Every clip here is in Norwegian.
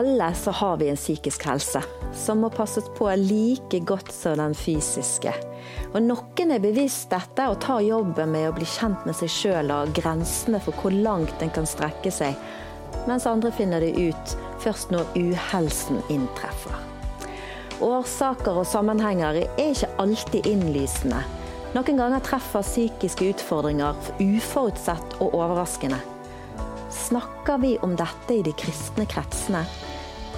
alle så har vi en psykisk helse som må passes på like godt som den fysiske. Og Noen er bevisst dette og tar jobben med å bli kjent med seg sjøl og grensene for hvor langt en kan strekke seg, mens andre finner det ut først når uhelsen inntreffer. Årsaker og sammenhenger er ikke alltid innlysende. Noen ganger treffer psykiske utfordringer uforutsett og overraskende. Snakker vi om dette i de kristne kretsene?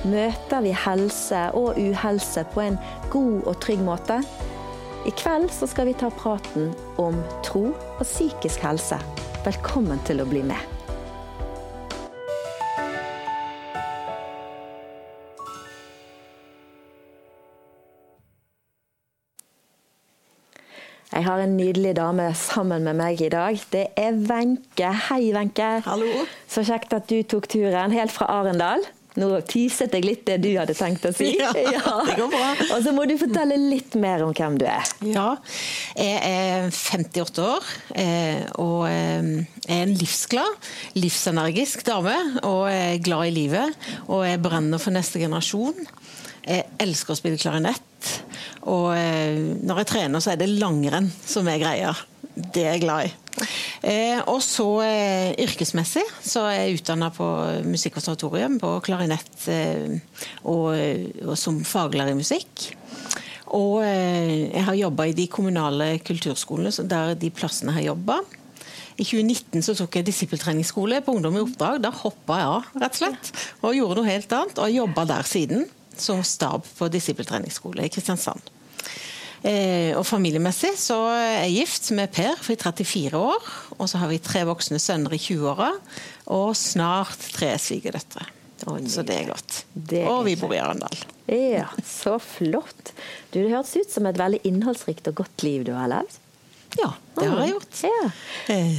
Møter vi helse og uhelse på en god og trygg måte? I kveld så skal vi ta praten om tro og psykisk helse. Velkommen til å bli med. Jeg har en nydelig dame sammen med meg i dag. Det er Wenche. Hei, Wenche. Hallo. Så kjekt at du tok turen helt fra Arendal. Nå tiset jeg litt det du hadde tenkt å si. Ja, det går bra. Og så må du fortelle litt mer om hvem du er. Ja, jeg er 58 år eh, og eh, er en livsglad, livsenergisk dame. Og er glad i livet. Og jeg brenner for neste generasjon. Jeg elsker å spille klarinett. Og eh, når jeg trener, så er det langrenn som er greia. Det er jeg glad i. Eh, og så eh, yrkesmessig så er jeg utdanna på Musikkonservatorium på klarinett eh, og, og, som faglærer i musikk. Og jeg har jobba i de kommunale kulturskolene, der de plassene har jobba. I 2019 så tok jeg disippeltreningsskole på Ungdom i oppdrag. Da hoppa jeg av, rett og slett. Og gjorde noe helt annet. Og jobba der siden, som stab på disippeltreningsskole i Kristiansand. Eh, og familiemessig så er jeg gift med Per for 34 år. Og så har vi tre voksne sønner i 20-åra, og snart tre svigerdøtre. Så det er godt. Det er og vi bor i Arendal. Ja, så flott. Du, det hørtes ut som et veldig innholdsrikt og godt liv du har levd. Ja, det har jeg gjort. Ja. Eh,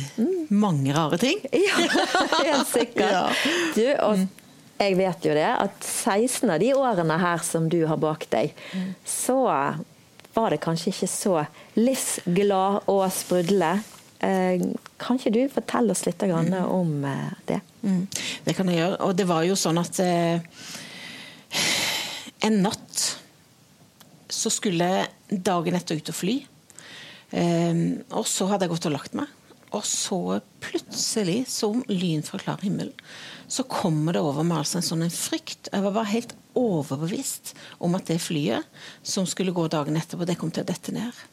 mange rare ting. Ja, helt sikkert. Ja. Du, og jeg vet jo det, at 16 av de årene her som du har bak deg, så var det kanskje ikke så livsglad og sprudlende. Eh, kan ikke du fortelle oss litt mm. om eh, det? Mm. Det kan jeg gjøre. Og det var jo sånn at eh, en natt så skulle jeg dagen etter ut og fly. Og så hadde jeg gått og lagt meg. Og så plutselig, som lyn fra klar himmel, så kommer det over meg altså en sånn en frykt. Jeg var bare helt overbevist om at det flyet som skulle gå dagen etterpå, det kom til å dette ned.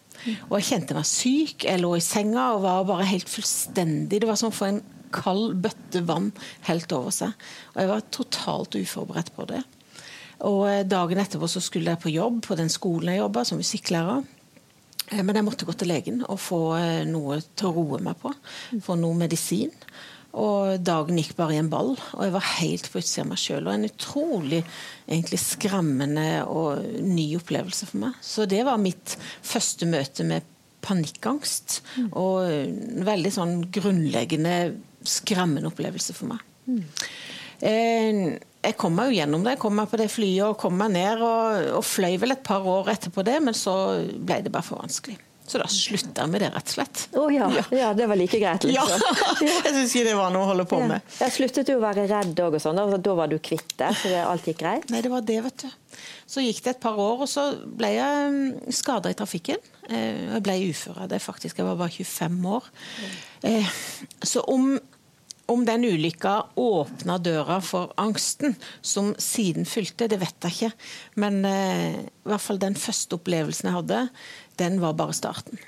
Og jeg kjente meg syk. Jeg lå i senga og var bare helt fullstendig Det var som å få en kald bøtte vann helt over seg. Og jeg var totalt uforberedt på det. Og eh, dagen etterpå så skulle jeg på jobb på den skolen jeg jobba, som musikklærer. Eh, men jeg måtte gå til legen og få eh, noe til å roe meg på. Få noe medisin. Og dagen gikk bare i en ball, og jeg var helt på utsida av meg sjøl. Og en utrolig egentlig skremmende og ny opplevelse for meg. Så det var mitt første møte med panikkangst. Mm. Og en veldig sånn grunnleggende skremmende opplevelse for meg. Mm. Jeg kom meg jo gjennom det. Jeg kom meg på det flyet og kom meg ned. Og, og fløy vel et par år etterpå det, men så ble det bare for vanskelig. Så da slutta jeg med det, rett og slett. Oh, ja. ja. det var like greit, liksom. Ja. jeg syns ikke det var noe å holde på med. Jeg sluttet jo å være redd òg, og sånn. Da var du kvitt det? Så det, alt gikk greit? Nei, det var det, vet du. Så gikk det et par år, og så ble jeg mm, skada i trafikken. Eh, jeg ble ufør av det, faktisk. Jeg var bare 25 år. Eh, så om om den ulykka åpna døra for angsten som siden fylte, det vet jeg ikke. Men eh, i hvert fall den første opplevelsen jeg hadde, den var bare starten.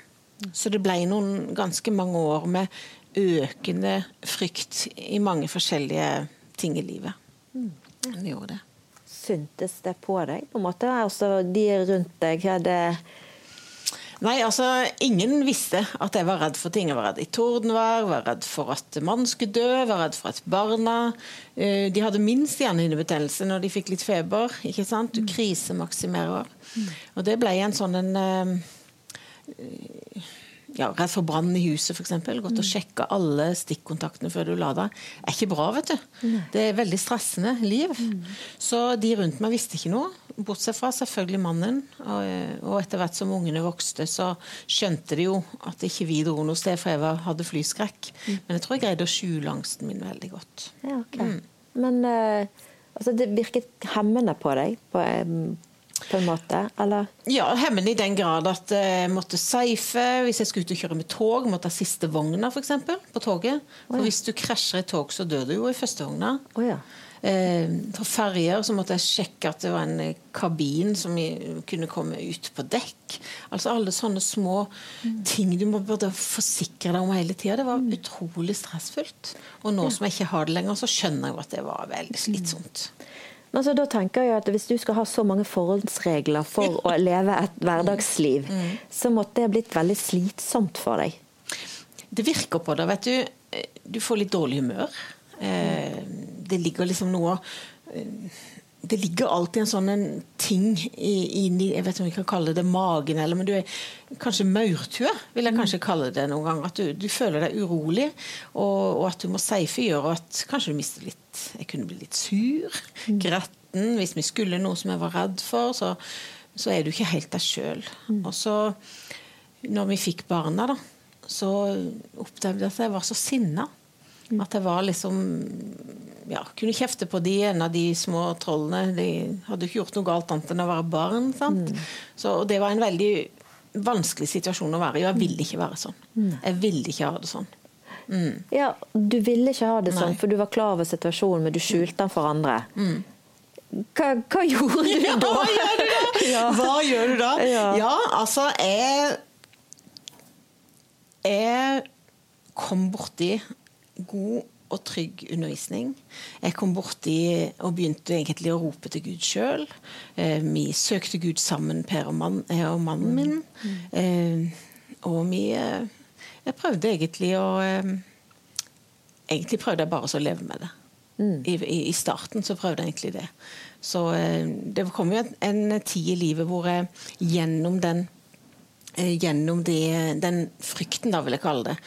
Så det ble noen ganske mange år med økende frykt i mange forskjellige ting i livet. Mm. Den gjorde det. Syntes det på deg, på en måte? Altså, de rundt deg hadde Nei, altså, ingen visste at jeg var redd for ting. Jeg var redd i tordenvær, var redd for at mannen skulle dø, var redd for at barna eh, De hadde minst hjernehinnebetennelse når de fikk litt feber. ikke sant? Du mm. krisemaksimerer. Mm. Og det ble en sånn en eh, ja, redd for brann i huset, f.eks. Gått og sjekka alle stikkontaktene før du la deg. er ikke bra, vet du. Det er veldig stressende liv. Mm. Så de rundt meg visste ikke noe. Bortsett fra selvfølgelig mannen. Og, etter hvert som ungene vokste, så skjønte de jo at ikke vi dro noe sted, for jeg hadde flyskrekk. Mm. Men jeg tror jeg greide å skjule angsten min veldig godt. Ja, okay. mm. Men uh, Altså, det virket hemmende på deg på, på en måte, eller? Ja, hemmende i den grad at jeg måtte safe. Hvis jeg skulle ut og kjøre med tog, måtte jeg ha siste vogna for eksempel, på toget. For hvis du krasjer i tog, så dør du jo i første vogna. Oh, ja. Eh, for ferjer så måtte jeg sjekke at det var en eh, kabin som kunne komme ut på dekk. Altså alle sånne små ting du må bare forsikre deg om hele tida. Det var utrolig stressfullt. Og nå som jeg ikke har det lenger, så skjønner jeg jo at det var veldig slitsomt. Men altså, da tenker jeg at Hvis du skal ha så mange forholdsregler for å leve et hverdagsliv, så måtte det ha blitt veldig slitsomt for deg. Det virker på det, vet du. Eh, Du får litt dårlig humør. Eh, Det ligger liksom noe eh, Det ligger alltid en sånn en ting inni Jeg vet ikke om vi kan kalle det magen, eller men du er kanskje maurtue, vil jeg kanskje kalle det noen ganger. At du, du føler deg urolig, og, og at du må safe gjør at kanskje du mister litt Jeg kunne bli litt sur, gretten. Hvis vi skulle noe som jeg var redd for, så, så er du ikke helt deg sjøl. Og så når vi fikk barna, da, så oppdaget jeg at jeg var så sinna. At jeg var liksom ja, Kunne kjefte på de en av de små trollene. De hadde ikke gjort noe galt annet enn å være barn. sant? Så og det var en veldig vanskelig situasjon å være i, og jeg ville ikke være sånn. Jeg ville ikke ha det sånn. Mm. Ja, Du ville ikke ha det sånn, Nei. for du var klar over situasjonen, men du skjulte den for andre. Hva, hva gjorde du Ja, da? hva gjør du da? Ja. Hva gjør du da? Ja. Ja, altså Jeg Jeg kom borti god og trygg undervisning. Jeg kom borti og begynte egentlig å rope til Gud sjøl. Eh, vi søkte Gud sammen, Per og, mann, og mannen min. Eh, og vi eh, Jeg prøvde egentlig å eh, Egentlig prøvde jeg bare å leve med det. I, i, I starten så prøvde jeg egentlig det. Så eh, det kom jo en, en tid i livet hvor jeg gjennom den eh, Gjennom det, den frykten, da, vil jeg kalle det.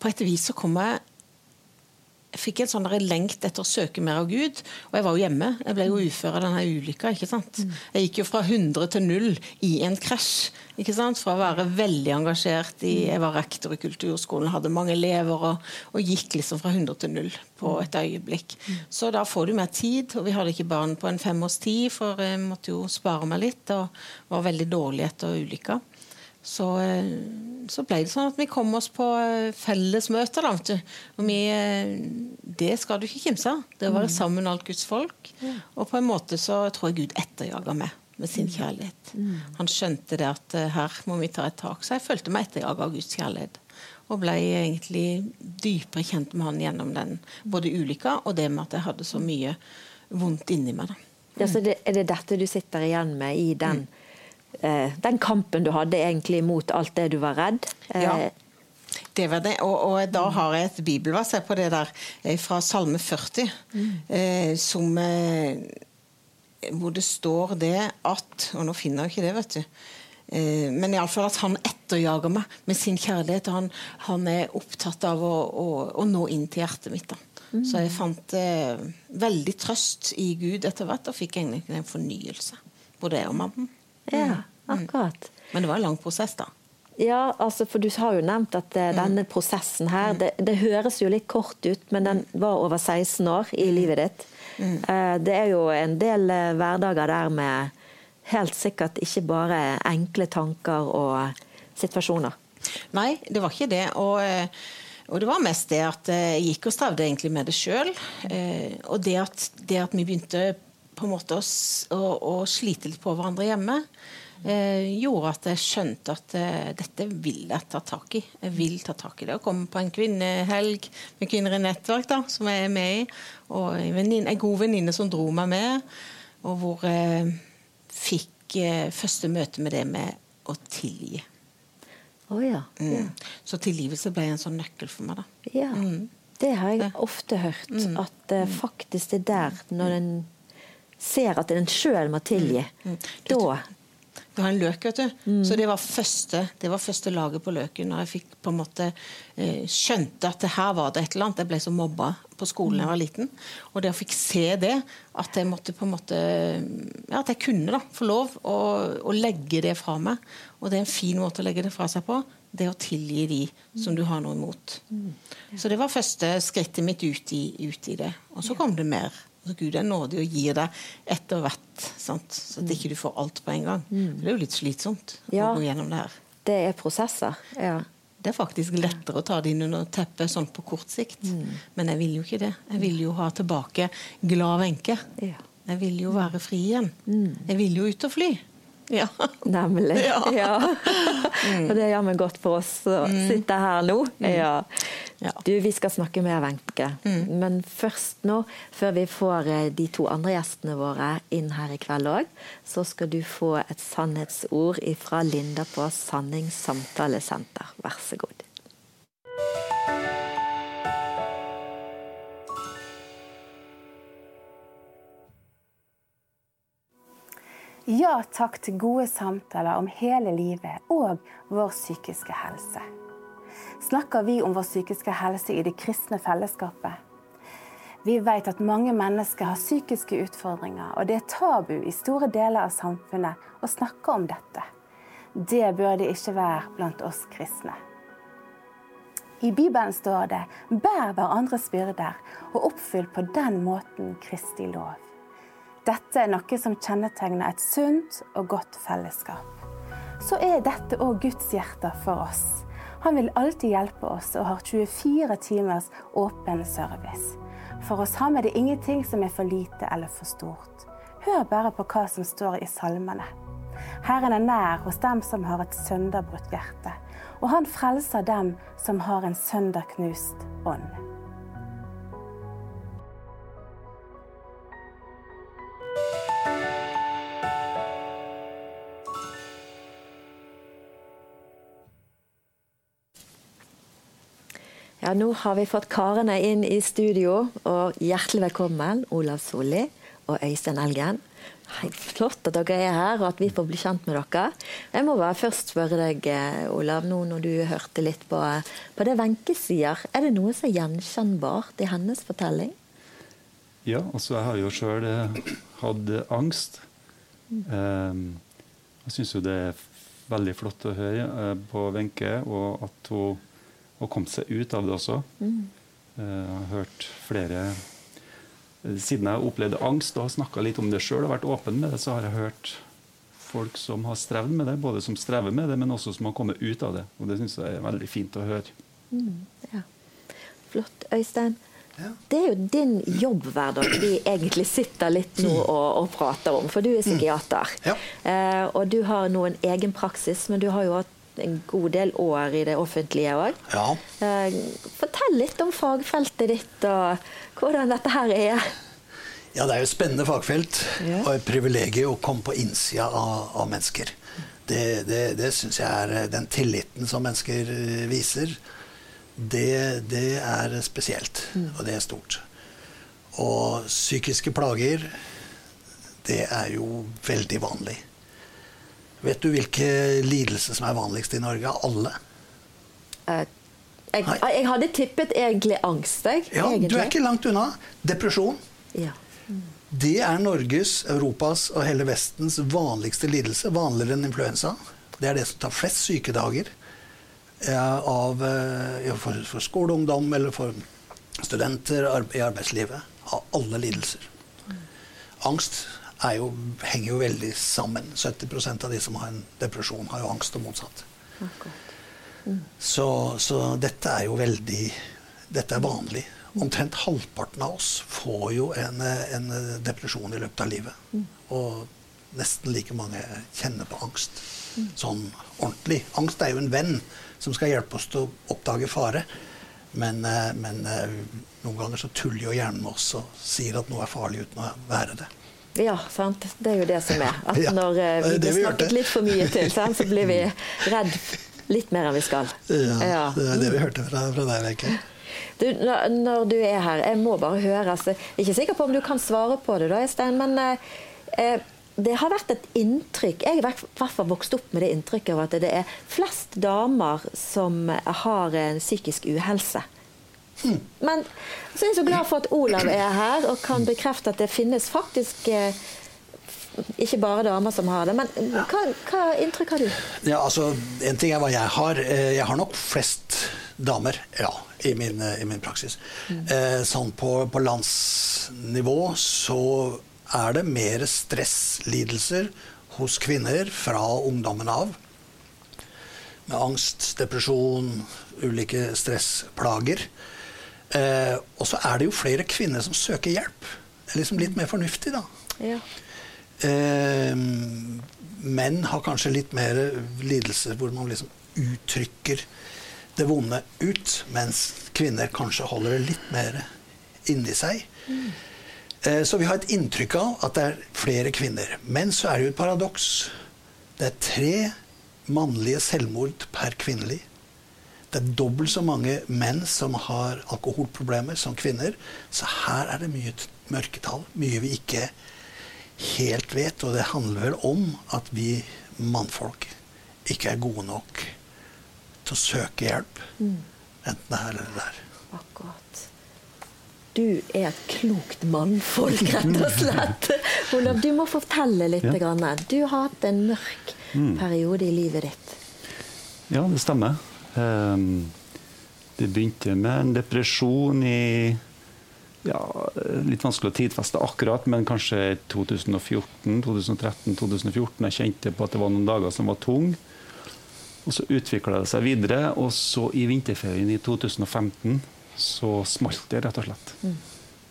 På et vis så kom jeg jeg fikk en sånn der lengt etter å søke mer av Gud. Og jeg var jo hjemme. Jeg ble jo ufør av denne ulykka. ikke sant? Jeg gikk jo fra 100 til 0 i en krasj. ikke sant? Fra å være veldig engasjert i Jeg var rektor i kulturskolen, hadde mange elever, og, og gikk liksom fra 100 til 0 på et øyeblikk. Så da får du mer tid, og vi hadde ikke barn på en femårs tid, for jeg måtte jo spare meg litt, og var veldig dårlig etter ulykka. Så, eh, så ble det sånn at vi kom oss på eh, fellesmøter. Da. Og vi, eh, det skal du ikke kimse av. Det å være sammen med alt Guds folk. Og på en måte så tror jeg Gud etterjaga meg med sin kjærlighet. Han skjønte det at her må vi ta et tak. Så jeg følte meg etterjaga av Guds kjærlighet. Og ble egentlig dypere kjent med han gjennom den både ulykka og det med at jeg hadde så mye vondt inni meg. Da. Ja, så det, er det dette du sitter igjen med i den, eh, den kampen du hadde egentlig mot alt det du var redd? Eh, Ja. Det var det. Og, og da har jeg et bibelvers på det der eh, fra Salme 40, eh, som eh, Hvor det står det at Og nå finner jeg ikke det, vet du. Eh, men iallfall at han etterjager meg med sin kjærlighet. og Han, han er opptatt av å, å, å nå inn til hjertet mitt. da. Så jeg fant eh, veldig trøst i Gud etter hvert, og fikk egentlig en fornyelse. Både jeg og mannen. Ja, akkurat. Men det var en lang prosess, da. Ja, altså, for du har jo nevnt at eh, denne prosessen her det, det høres jo litt kort ut, men den var over 16 år i livet ditt. Eh, det er jo en del eh, hverdager der med helt sikkert ikke bare enkle tanker og situasjoner. Nei, det var ikke det. Og, og det var mest det at jeg gikk og strevde egentlig med det sjøl. Og det at, det at vi begynte på en måte å, å, å slite litt på hverandre hjemme, eh, gjorde at jeg skjønte at eh, dette vil jeg ta tak i. Jeg vil ta tak i det. Å komme på en kvinnehelg med Kvinner i nettverk, da, som jeg er med i, og en, god venninne som dro meg med, og hvor jeg fikk eh, første møte med det med å tilgi. Oh, ja. Mm. Så tilgivelse ble en sånn nøkkel for meg, da. ja. Det har jeg ofte hørt. At uh, faktisk det er der, når en ser at en sjøl må tilgi, da Du har en løk, vet du. Så det var, første, det var første laget på løken. Når jeg fikk på en måte eh, skjønte at det her var det et eller annet. Jeg ble så mobba på skolen da jeg var liten. Og det å fikk se det, at jeg måtte på en måte Ja, at jeg kunne da få lov å, å legge det fra meg. Og det er en fin måte å legge det fra seg på. Det å tilgi de som du har noe imot. Så det var første skrittet mitt ut i, ut i det. Og så kom det mer. Så Gud er nådig og gir deg etter hvert, sant? så at ikke du får alt på en gang. Det er jo litt slitsomt Ja. å gå gjennom det her. Det er prosesser. Ja. Det er faktisk lettere å ta det inn under teppet sånn på kort sikt. Men jeg vil jo ikke det. Jeg vil jo ha tilbake glad Wenche. Ja. Jeg vil jo være fri igjen. Jeg vil jo ut og fly. Ja. Nemlig. Ja. Ja. Og det gjør meg godt for oss som sitter her nå. Ja. Ja. Du, vi skal snakke mer, Wenche. Men først nå, før vi får eh, de to andre gjestene våre inn her i kveld òg, så skal du få et sannhetsord fra Linda på Sannings samtalesenter. Vær så god. Ja takk til gode samtaler om hele livet og vår psykiske helse. Snakker vi om vår psykiske helse i det kristne fellesskapet? Vi vet at mange mennesker har psykiske utfordringer, og det er tabu i store deler av samfunnet å snakke om dette. Det bør det ikke være blant oss kristne. I Bibelen står det 'bær hverandres byrder' og oppfyll på den måten Kristi lov. Dette er noe som kjennetegner et sunt og godt fellesskap. Så er dette òg Guds hjerte for oss. Han vil alltid hjelpe oss og har 24 timers åpen service. For hos ham er det ingenting som er for lite eller for stort. Hør bare på hva som står i salmene. Herren er nær hos dem som har et sønderbrutt hjerte, og han frelser dem som har en sønderknust ånd. Ja, nå har vi fått karene inn i studio, og hjertelig velkommen Olav Solli og Øystein Elgen. Hei, flott at dere er her, og at vi får bli kjent med dere. Jeg må bare først spørre deg, eh, Olav, nå når du hørte litt på, på det Wenche sier. Er det noe som er gjenkjennbart i hennes fortelling? Ja, altså jeg har jo sjøl hatt angst. Um, jeg syns jo det er veldig flott å høre eh, på Wenche, og at hun har kommet seg ut av det også. Mm. jeg har hørt flere eh, Siden jeg opplevde angst og har snakka litt om det sjøl og vært åpen med det, så har jeg hørt folk som har strevd med det, både som strever med det, men også som har kommet ut av det. Og det syns jeg er veldig fint å høre. Ja. Flott. Øystein, Ja. det er jo din jobbhverdag vi egentlig sitter litt nå og, og prater om, for du er psykiater. Ja. Eh, og du har nå en egen praksis, men du har jo hatt en god del år i det offentlige òg. Ja. Eh, fortell litt om fagfeltet ditt og hvordan dette her er. ja, det er jo et spennende fagfelt Ja. og et privilegium å komme på innsida av, av mennesker. Det, det, det syns jeg er den tilliten som mennesker eh, viser. Det, det er spesielt, og det er stort. Og psykiske plager, det er jo veldig vanlig. Vet du hvilke lidelser som er vanligst i Norge? Alle. Eh, jeg, jeg hadde tippet egentlig angst, jeg. Ja, egentlig. du er ikke langt unna. Depresjon. Ja. Det er Norges, Europas og hele Vestens vanligste lidelse. Vanligere enn influensa. Det er det som tar flest sykedager eh, av, eh, for, for skoleungdom eller for studenter i arbeidslivet. Av alle lidelser. Angst er jo, henger jo veldig sammen. 70% av de som har en depresjon, har jo angst og motsatt. Akkurat. Så, så dette er jo veldig Dette er vanlig. Omtrent halvparten av oss får jo en, en depresjon i løpet av livet. Og nesten like mange kjenner på angst. Sånn ordentlig. Angst er jo en venn som skal hjelpe oss til å oppdage fare. Men, eh, men eh, noen ganger så tuller jo hjernen med oss og sier at noe er farlig uten å være det. Ja, sant. Det er jo det som er. At når eh, vi blir snakket litt for mye til, sant, så blir vi redd litt mer enn vi skal. Ja, Det er det vi hørte fra, fra deg, Wenche. Du, når, du er her, jeg må bare høre altså, Jeg er ikke sikker på om du kan svare på det, da, Øystein, men eh, eh, det har vært et inntrykk Jeg har i hvert fall vokst opp med det inntrykket av at det er flest damer som har en psykisk uhelse. Men så er jeg så glad for at Olav er her og kan bekrefte at det finnes faktisk eh, ikke bare damer som har det. Men hva, hva inntrykk har du? Ja, altså, En ting er hva jeg har. Eh, jeg har nok flest damer, ja, i min, i min praksis. Mm. Sånn på, på, landsnivå så er det mer stresslidelser hos kvinner fra ungdommen av. Med angst, depresjon, ulike stressplager. Eh, og så er det jo flere kvinner som søker hjelp. Det er liksom litt mer fornuftig, da. Ja. Eh, menn har kanskje litt mer lidelser hvor man liksom uttrykker det vonde ut, mens kvinner kanskje holder det litt mer inni seg. Mm. Eh, så vi har et inntrykk av at det er flere kvinner. Men så er det jo et paradoks. Det er tre mannlige selvmord per kvinnelig. Det er dobbelt så mange menn som har alkoholproblemer, som kvinner. Så her er det mye mørketall. Mye vi ikke helt vet. Og det handler vel om at vi mannfolk ikke er gode nok til å søke hjelp. Mm. Enten her eller der. Akkurat. Du er et klokt mannfolk, rett og slett. Olav, du må fortelle litt. Ja. Du har hatt en mørk mm. periode i livet ditt. Ja, det stemmer. Um, det begynte med en depresjon i ja, litt vanskelig å tidfeste akkurat, men kanskje 2014, 2013, 2014. Jeg kjente på at det var noen dager som var tunge. Og så utvikla det seg videre, og så i vinterferien i 2015 så smalt det, rett og slett. Mm.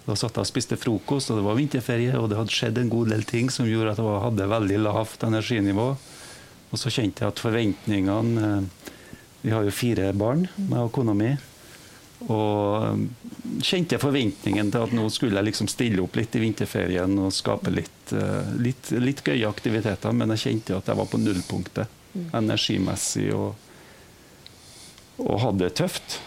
Da satt jeg og spiste frokost, og det var vinterferie, og det hadde skjedd en god del ting som gjorde at jeg hadde veldig lavt energinivå. Og så kjente jeg at forventningene eh, Vi har jo fire barn, meg og kona mi. Og kjente forventningen til at nå skulle jeg liksom stille opp litt i vinterferien og skape litt, uh, litt, litt gøye aktiviteter, men jeg kjente at jeg var på nullpunktet energimessig og, og hadde det tøft.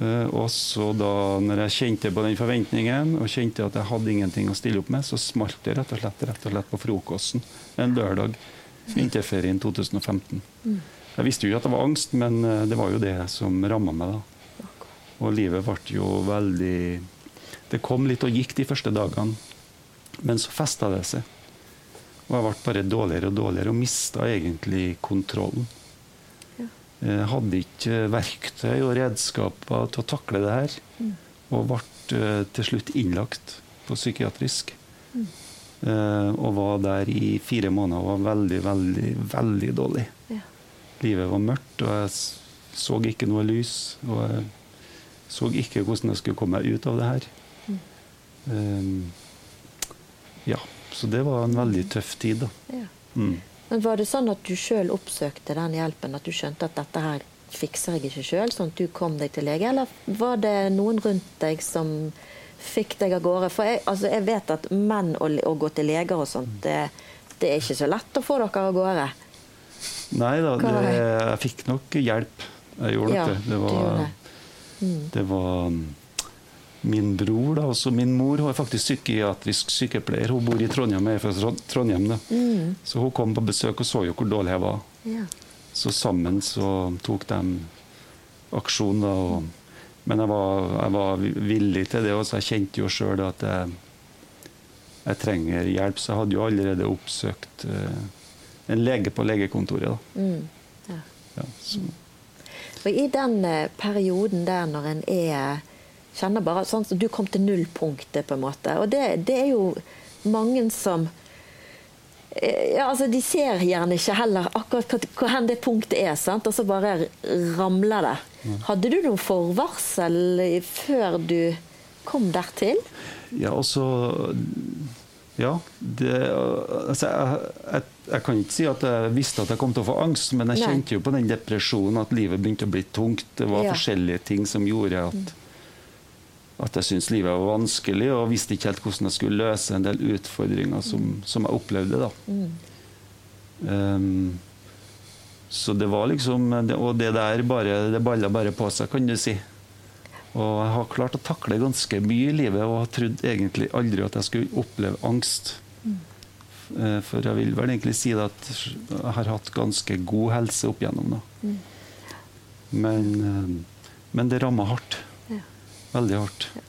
Uh, og så da når jeg kjente på den forventningen og kjente at jeg hadde ingenting å stille opp med, så smalt det rett og slett, rett og slett på frokosten en lørdag vinterferien 2015. Jeg visste jo ikke at det var angst, men uh, det var jo det som ramma meg da. Og livet ble jo veldig Det kom litt og gikk de første dagene, men så festa det seg. Og jeg ble bare dårligere og dårligere og mista egentlig kontrollen. Jeg hadde ikke verktøy og redskaper til å takle det her. Mm. Og ble eh, til slutt innlagt på psykiatrisk. Mm. Eh, og var der i fire måneder og var veldig, veldig, veldig dårlig. Livet var mørkt, og jeg så ikke noe lys. Og jeg så ikke hvordan jeg skulle komme meg ut av det her. Mm. Um, ja, så det var en veldig tøff tid, da. Ja. Mm. Men Var det sånn at du sjøl oppsøkte den hjelpen, at du skjønte at dette her fikser jeg ikke sjøl, sånn at du kom deg til lege, eller var det noen rundt deg som fikk deg av gårde? For jeg, altså jeg vet at menn å, å, gå til leger og sånt, det, det, er ikke så lett å få dere av gårde. Nei da, det, jeg fikk nok hjelp. Jeg gjorde ja, det. Det var, Mm. Det var um, min bror, da, også min mor, hun er faktisk psykiatrisk sykepleier. Hun bor i Trondheim, jeg er fra Trondheim. Da. Mm. Så hun kom på besøk og så jo hvor dårlig jeg var. Ja. Så sammen så tok de aksjon. da, og, Men jeg var, jeg var, villig til det, og jeg kjente jo sjøl at jeg, jeg, trenger hjelp. Så jeg hadde jo allerede oppsøkt uh, en lege på legekontoret. Mm. Ja. Ja, og i den eh, perioden der når en er kjenner bare sånn som Du kom til nullpunktet, på en måte. Og det, det er jo mange som eh, ja, altså De ser gjerne ikke heller akkurat hvor hen det punktet er, sant? og så bare ramler det. Hadde du noen forvarsel før du kom dertil? Ja, altså ja. Det, altså, jeg, jeg, jeg, kan ikke si at jeg visste at jeg kom til å få angst, men jeg Nei. kjente jo på den depresjonen at livet begynte å bli tungt. Det var ja. forskjellige ting som gjorde at, at jeg syntes livet var vanskelig, og visste ikke helt hvordan jeg skulle løse en del utfordringer som, som jeg opplevde. da. Mm. Um, så det var liksom Og det der bare, det balla bare på seg, kan du si. Og jeg har klart å takle ganske mye i livet og har trodd egentlig aldri at jeg skulle oppleve angst. Mm. For jeg vil vel egentlig si det at jeg har hatt ganske god helse opp igjennom. Mm. Men, eh, men, det rammer hardt. Ja. Veldig hardt. Ja.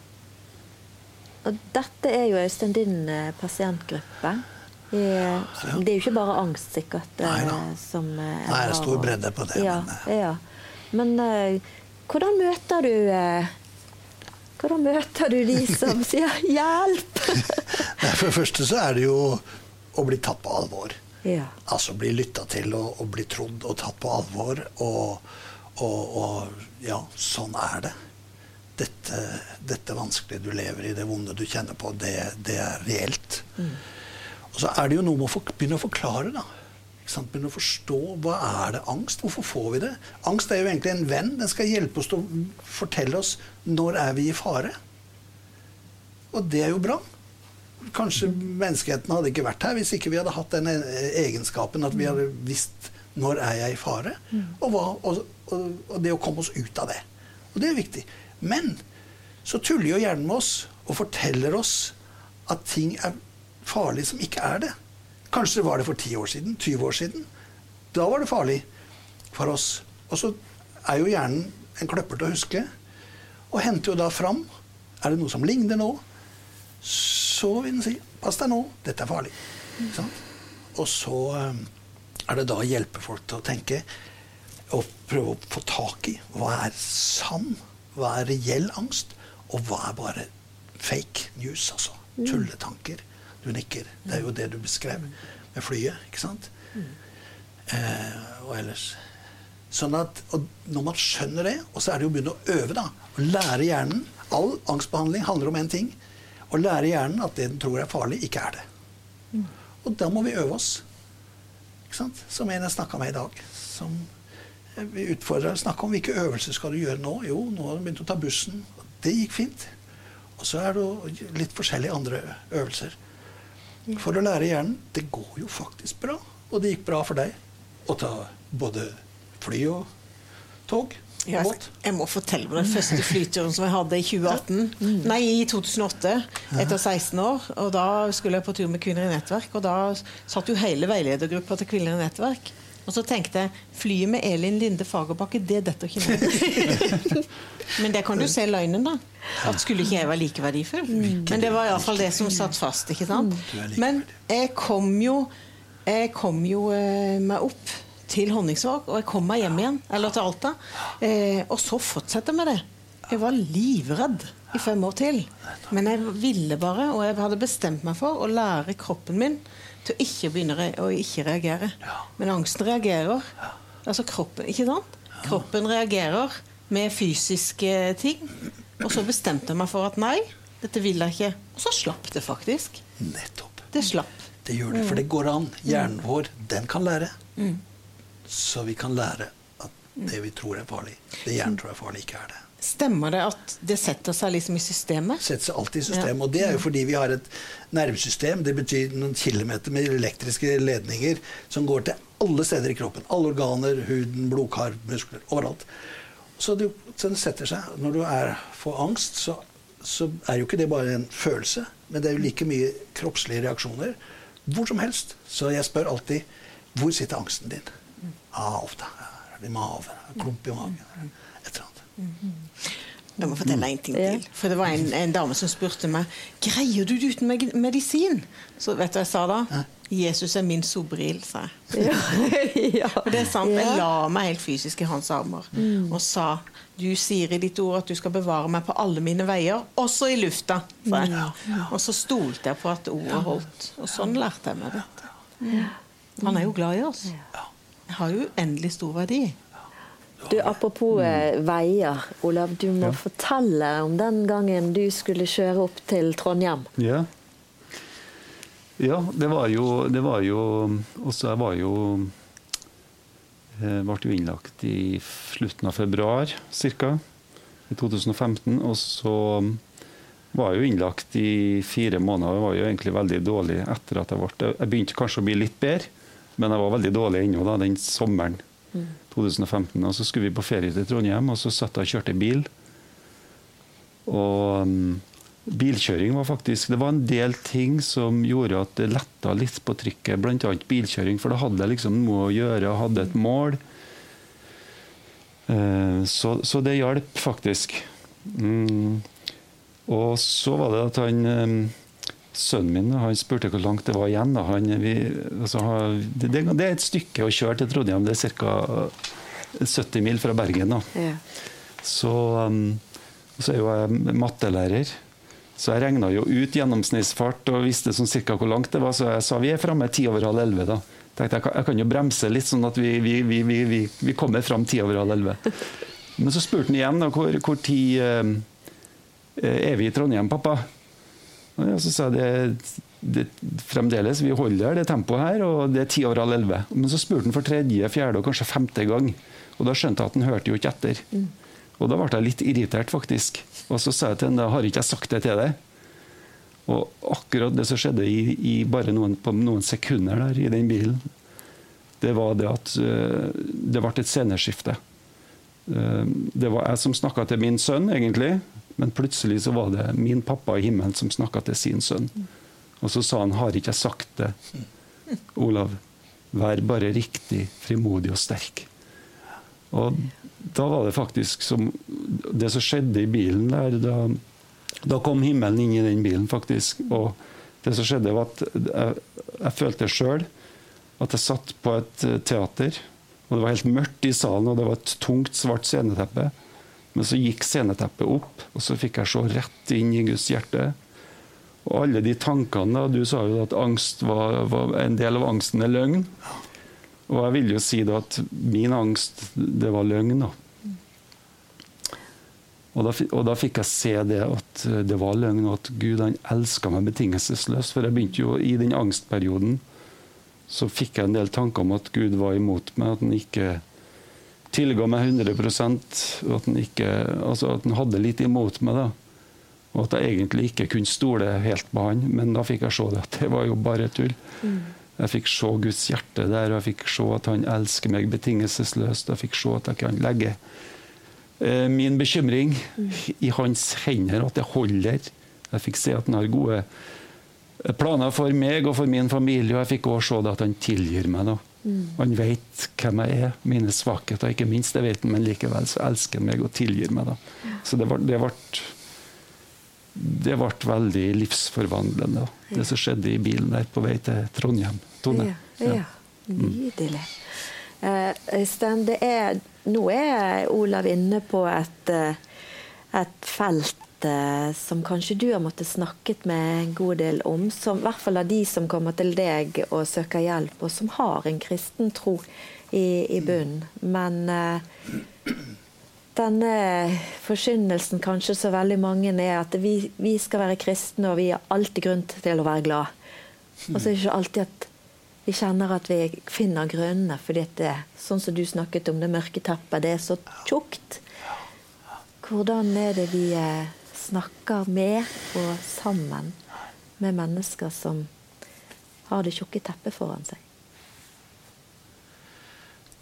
Og dette er jo Øystein din eh, pasientgruppe. Det er jo ikke bare angst, sikkert. Nei da. Som er... Nei, det er stor bredde på det, Ja, men, ja. men hvordan møter du eh, Hvordan møter du de som sier 'hjelp'? Nei, For det første så er det jo å bli tatt på alvor. ja. Altså bli lytta til og, og bli trodd og tatt på alvor. Og, og, og ja, sånn er det. Dette, dette vanskelige du lever i, det vonde du kjenner på, det, det er reelt. Og så er det jo noe med å begynne å forklare, da. Begynne å forstå hva er det angst Hvorfor får vi det? Angst er jo egentlig en venn. Den skal hjelpe oss til å fortelle oss når er vi i fare. Og det er jo bra. Kanskje menneskeheten hadde ikke vært her hvis ikke vi hadde hatt den egenskapen at vi hadde visst når er jeg i fare, og, hva, og, og, og det å komme oss ut av det. Og det er viktig. Men så tuller jo hjernen med oss og forteller oss at ting er farlig som ikke er det. Kanskje var det for 10 år siden, 20 år siden. Da var det farlig for oss. Og så er jo hjernen en kløpper til å huske, og henter jo da fram Er det noe som ligner nå? så vil den si pass deg nå, dette er farlig. Sant? Og så eh, er det da å hjelpe folk til å tenke og prøve å få tak i hva er sann, hva er reell angst, og hva er bare fake news, altså. Tulletanker. Du nikker. Det er jo det du beskrev med flyet, ikke sant? Eh, og ellers Sånn at, Når man skjønner det, og så er det jo å begynne å øve, da. Å lære hjernen All angstbehandling handler om én ting. Å lære hjernen at det den tror er farlig, ikke er det. Og da må vi øve oss. Ikke sant? Som en jeg snakka med i dag. Som vi utfordra snakke om hvilke øvelser skal du gjøre nå. Jo, nå har du begynt å ta bussen. Det gikk fint. Og så er det litt forskjellige andre øvelser. For å lære hjernen det går jo faktisk bra. Og det gikk bra for deg å ta både fly og tog Jeg, jeg må fortelle om den første flyturen som jeg hadde i 2018. Nei, i 2008, etter 16 år. Og da skulle jeg på tur med Kvinner i nettverk, og da satt jo hele veiledergruppa til Kvinner i nettverk. Og så tenkte jeg flyet med Elin Linde Fagerbakke, det detter ikke ned. Men det kan du se løgnen, da. At skulle ikke jeg være like verdifull? Men det var iallfall det som satt fast. ikke sant? Like Men jeg kom jo, jeg kom jo eh, meg opp til Honningsvåg, og jeg kom meg hjem igjen, eller til Alta. Eh, og så fortsetter jeg med det. Jeg var livredd i fem år til. Men jeg ville bare, og jeg hadde bestemt meg for, å lære kroppen min til å ikke begynne å ikke reagere. Men angsten reagerer. Altså kroppen, ikke sant? Kroppen reagerer med fysiske ting. Og så bestemte jeg meg for at nei, dette vil jeg ikke. Og så slapp det faktisk. Nettopp. Det slapp. Det gjør det, for det går an. Hjernen vår, den kan lære. Så vi kan lære at det vi tror er farlig, det hjernen tror er farlig, ikke er det. Stemmer det at det setter seg liksom i systemet? Setter seg alltid i systemet. Og det er jo fordi vi har et nervesystem. Det betyr noen kilometer med elektriske ledninger som går til alle steder i kroppen. Alle organer, huden, blodkar, muskler. Overalt. Så det, så det setter seg. Når du er, får angst, så, så er jo ikke det bare en følelse, men det er jo like mye kroppslige reaksjoner hvor som helst. Så jeg spør alltid hvor sitter angsten din? Ah, ofte er det i maven. Klump i magen. Et må. Jeg fortelle en ting til. For det var en, en dame som spurte meg Greier du det uten medisin. Så vet du hva jeg sa da? Jesus er min sobril, sa jeg. ja. For det er sant, Ja. Jeg la meg helt fysisk i hans armer og sa du sier i ditt ord at du skal bevare meg på alle mine veier, også i lufta. sa jeg. Og så stolte jeg på at ordet holdt. Og sånn lærte jeg meg dette. Han er jo glad i oss. Jeg har jo uendelig stor verdi. Du, Apropos mm. veier, Olav. Du må Ja. fortelle om den gangen du skulle kjøre opp til Trondheim. Ja. Ja, det var jo Det var jo Også jeg var jo jeg Ble jo innlagt i slutten av februar ca. i 2015. Og så var jeg jo innlagt i fire måneder. Jeg var jo egentlig veldig dårlig etter at jeg ble Jeg begynte kanskje å bli litt bedre, men jeg var veldig dårlig ennå da, den sommeren 2015. Og så skulle vi på ferie til Trondheim, og så satt jeg og kjørte bil. Og um, bilkjøring var faktisk Det var en del ting som gjorde at det letta litt på trykket, bl.a. bilkjøring, for da hadde jeg liksom noe å gjøre og hadde et mål. Uh, Så, så det hjalp faktisk. Mm. Og så var det at han eh, sønnen min han spurte hvor langt det var igjen. Han, vi, altså, det, det, er et stykke å kjøre til Trondheim. Det er ca. 70 mil fra Bergen. Ja. Så, um, så er jo jeg mattelærer. Så jeg regna jo ut gjennomsnittsfart og visste sånn cirka hvor langt det var. Så jeg sa vi er framme ti over halv elleve. da. Tenkte jeg, jeg kan jo bremse litt, sånn at vi, vi, vi, vi kommer fram ti over halv elleve. Men så spurte han igjen da, hvor, hvor tid eh, er vi i Trondheim, pappa. Og så sa jeg det, det, fremdeles, vi holder det tempoet her, og det er ti over halv elleve. Men så spurte han for tredje, fjerde og kanskje femte gang. Og da skjønte jeg at han hørte jo ikke etter. Mm. Og da ble jeg litt irritert, faktisk. Og så sa jeg til han da har ikke jeg sagt det til deg. Og akkurat det som skjedde i, i bare noen, på noen sekunder der i den bilen, det var det at uh, det ble et sceneskifte. Uh, det var jeg som snakka til min sønn, egentlig. Men plutselig så var det min pappa i himmelen som snakka til sin sønn. Og så sa han har ikke jeg sagt det, Olav. Vær bare riktig frimodig og sterk. Og da var det faktisk som Det som skjedde i bilen der da, da, kom himmelen inn i den bilen, faktisk. Og det som skjedde, var at jeg, jeg følte sjøl at jeg satt på et eh, teater. Og det var helt mørkt i salen, og det var et tungt, svart sceneteppe. Men så gikk sceneteppet opp, og så fikk jeg se rett inn i Guds hjerte. Og alle de tankene Du sa jo at angst var, var en del av angsten er løgn. Og jeg vil jo si da at min angst, det var løgn. Og da, og da, fikk jeg se det at det var løgn, og at Gud han elska meg betingelsesløst. For jeg begynte jo i den angstperioden så fikk jeg en del tanker om at Gud var imot meg, at han ikke tilga meg 100 og at han, ikke, altså at han hadde litt imot meg. da. Og at jeg egentlig ikke kunne stole helt på han, men da fikk jeg se det at det var jo bare tull. Mm. Jeg fikk se Guds hjerte der, og jeg fikk se at han elsker meg betingelsesløst. Jeg fikk se at jeg kan legge eh, min bekymring mm. i hans hender, at det holder. Jeg fikk se at han har gode planer for meg og for min familie, og jeg fikk også se at han tilgir meg. da. Mm. Han vet hvem jeg er, mine svakheter, ikke minst. det vet han, Men likevel så elsker han meg og tilgir meg. da. Så det ble, det ble det ble veldig livsforvandlende, det som skjedde i bilen der på vei til Trondheim. Tone. Ja, ja. Nydelig. Uh, Øystein, det er, nå er Olav inne på et, eh, et felt uh, som kanskje du har måttet snakket med en god del om. Som, I hvert fall av de som kommer til deg og søker hjelp, og som har en kristen tro i, i bunnen. Men uh, denne forkynnelsen kanskje så veldig mange er at vi, vi, skal være kristne, og vi har alltid grunn til å være glad. Og så er det ikke alltid at vi kjenner at vi finner grunnene, fordi det sånn som du snakket om, det mørke teppet, det er så tjukt. Hvordan er det vi eh, snakker med og sammen med mennesker som har det tjukke teppet foran seg?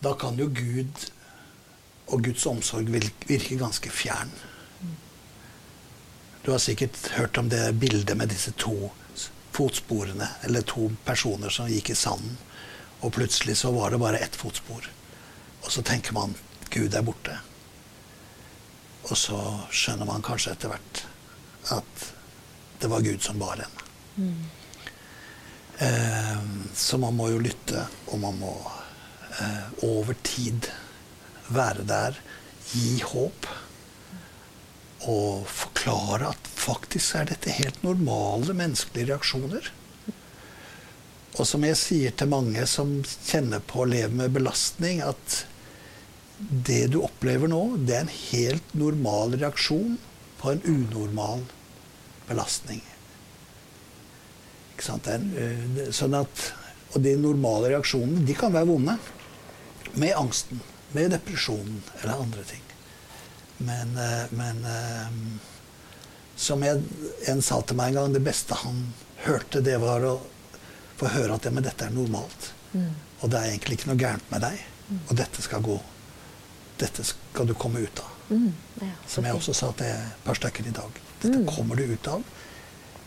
Da kan jo Gud og Guds omsorg virke ganske fjern. Du har sikkert hørt om det bildet med disse to fotsporene, eller to personer som gikk i sanden. Og plutselig så var det bare ett fotspor. Og så tenker man Gud er borte. Og så skjønner man kanskje etter hvert at det var Gud som bar henne. Mm. Eh, så man må jo lytte, og man må eh, over tid være der, gi håp. Og forklare at faktisk er dette helt normale menneskelige reaksjoner. Og som jeg sier til mange som kjenner på å leve med belastning, at det du opplever nå, det er en helt normal reaksjon på en unormal belastning. Ikke sant? En, øh, sånn at, og de normale reaksjonene de kan være vonde. Med angsten med depresjonen eller andre ting. Men, eh, men eh, som jeg, en sa til meg en gang, det beste han hørte, det var å få høre at ja, men dette er normalt. Mm. Og det er egentlig ikke noe gærent med deg. Mm. Og dette skal gå. Dette skal du komme ut av. Mm. Ja, som jeg også sa til et par stykker i dag. Dette mm. kommer du ut av.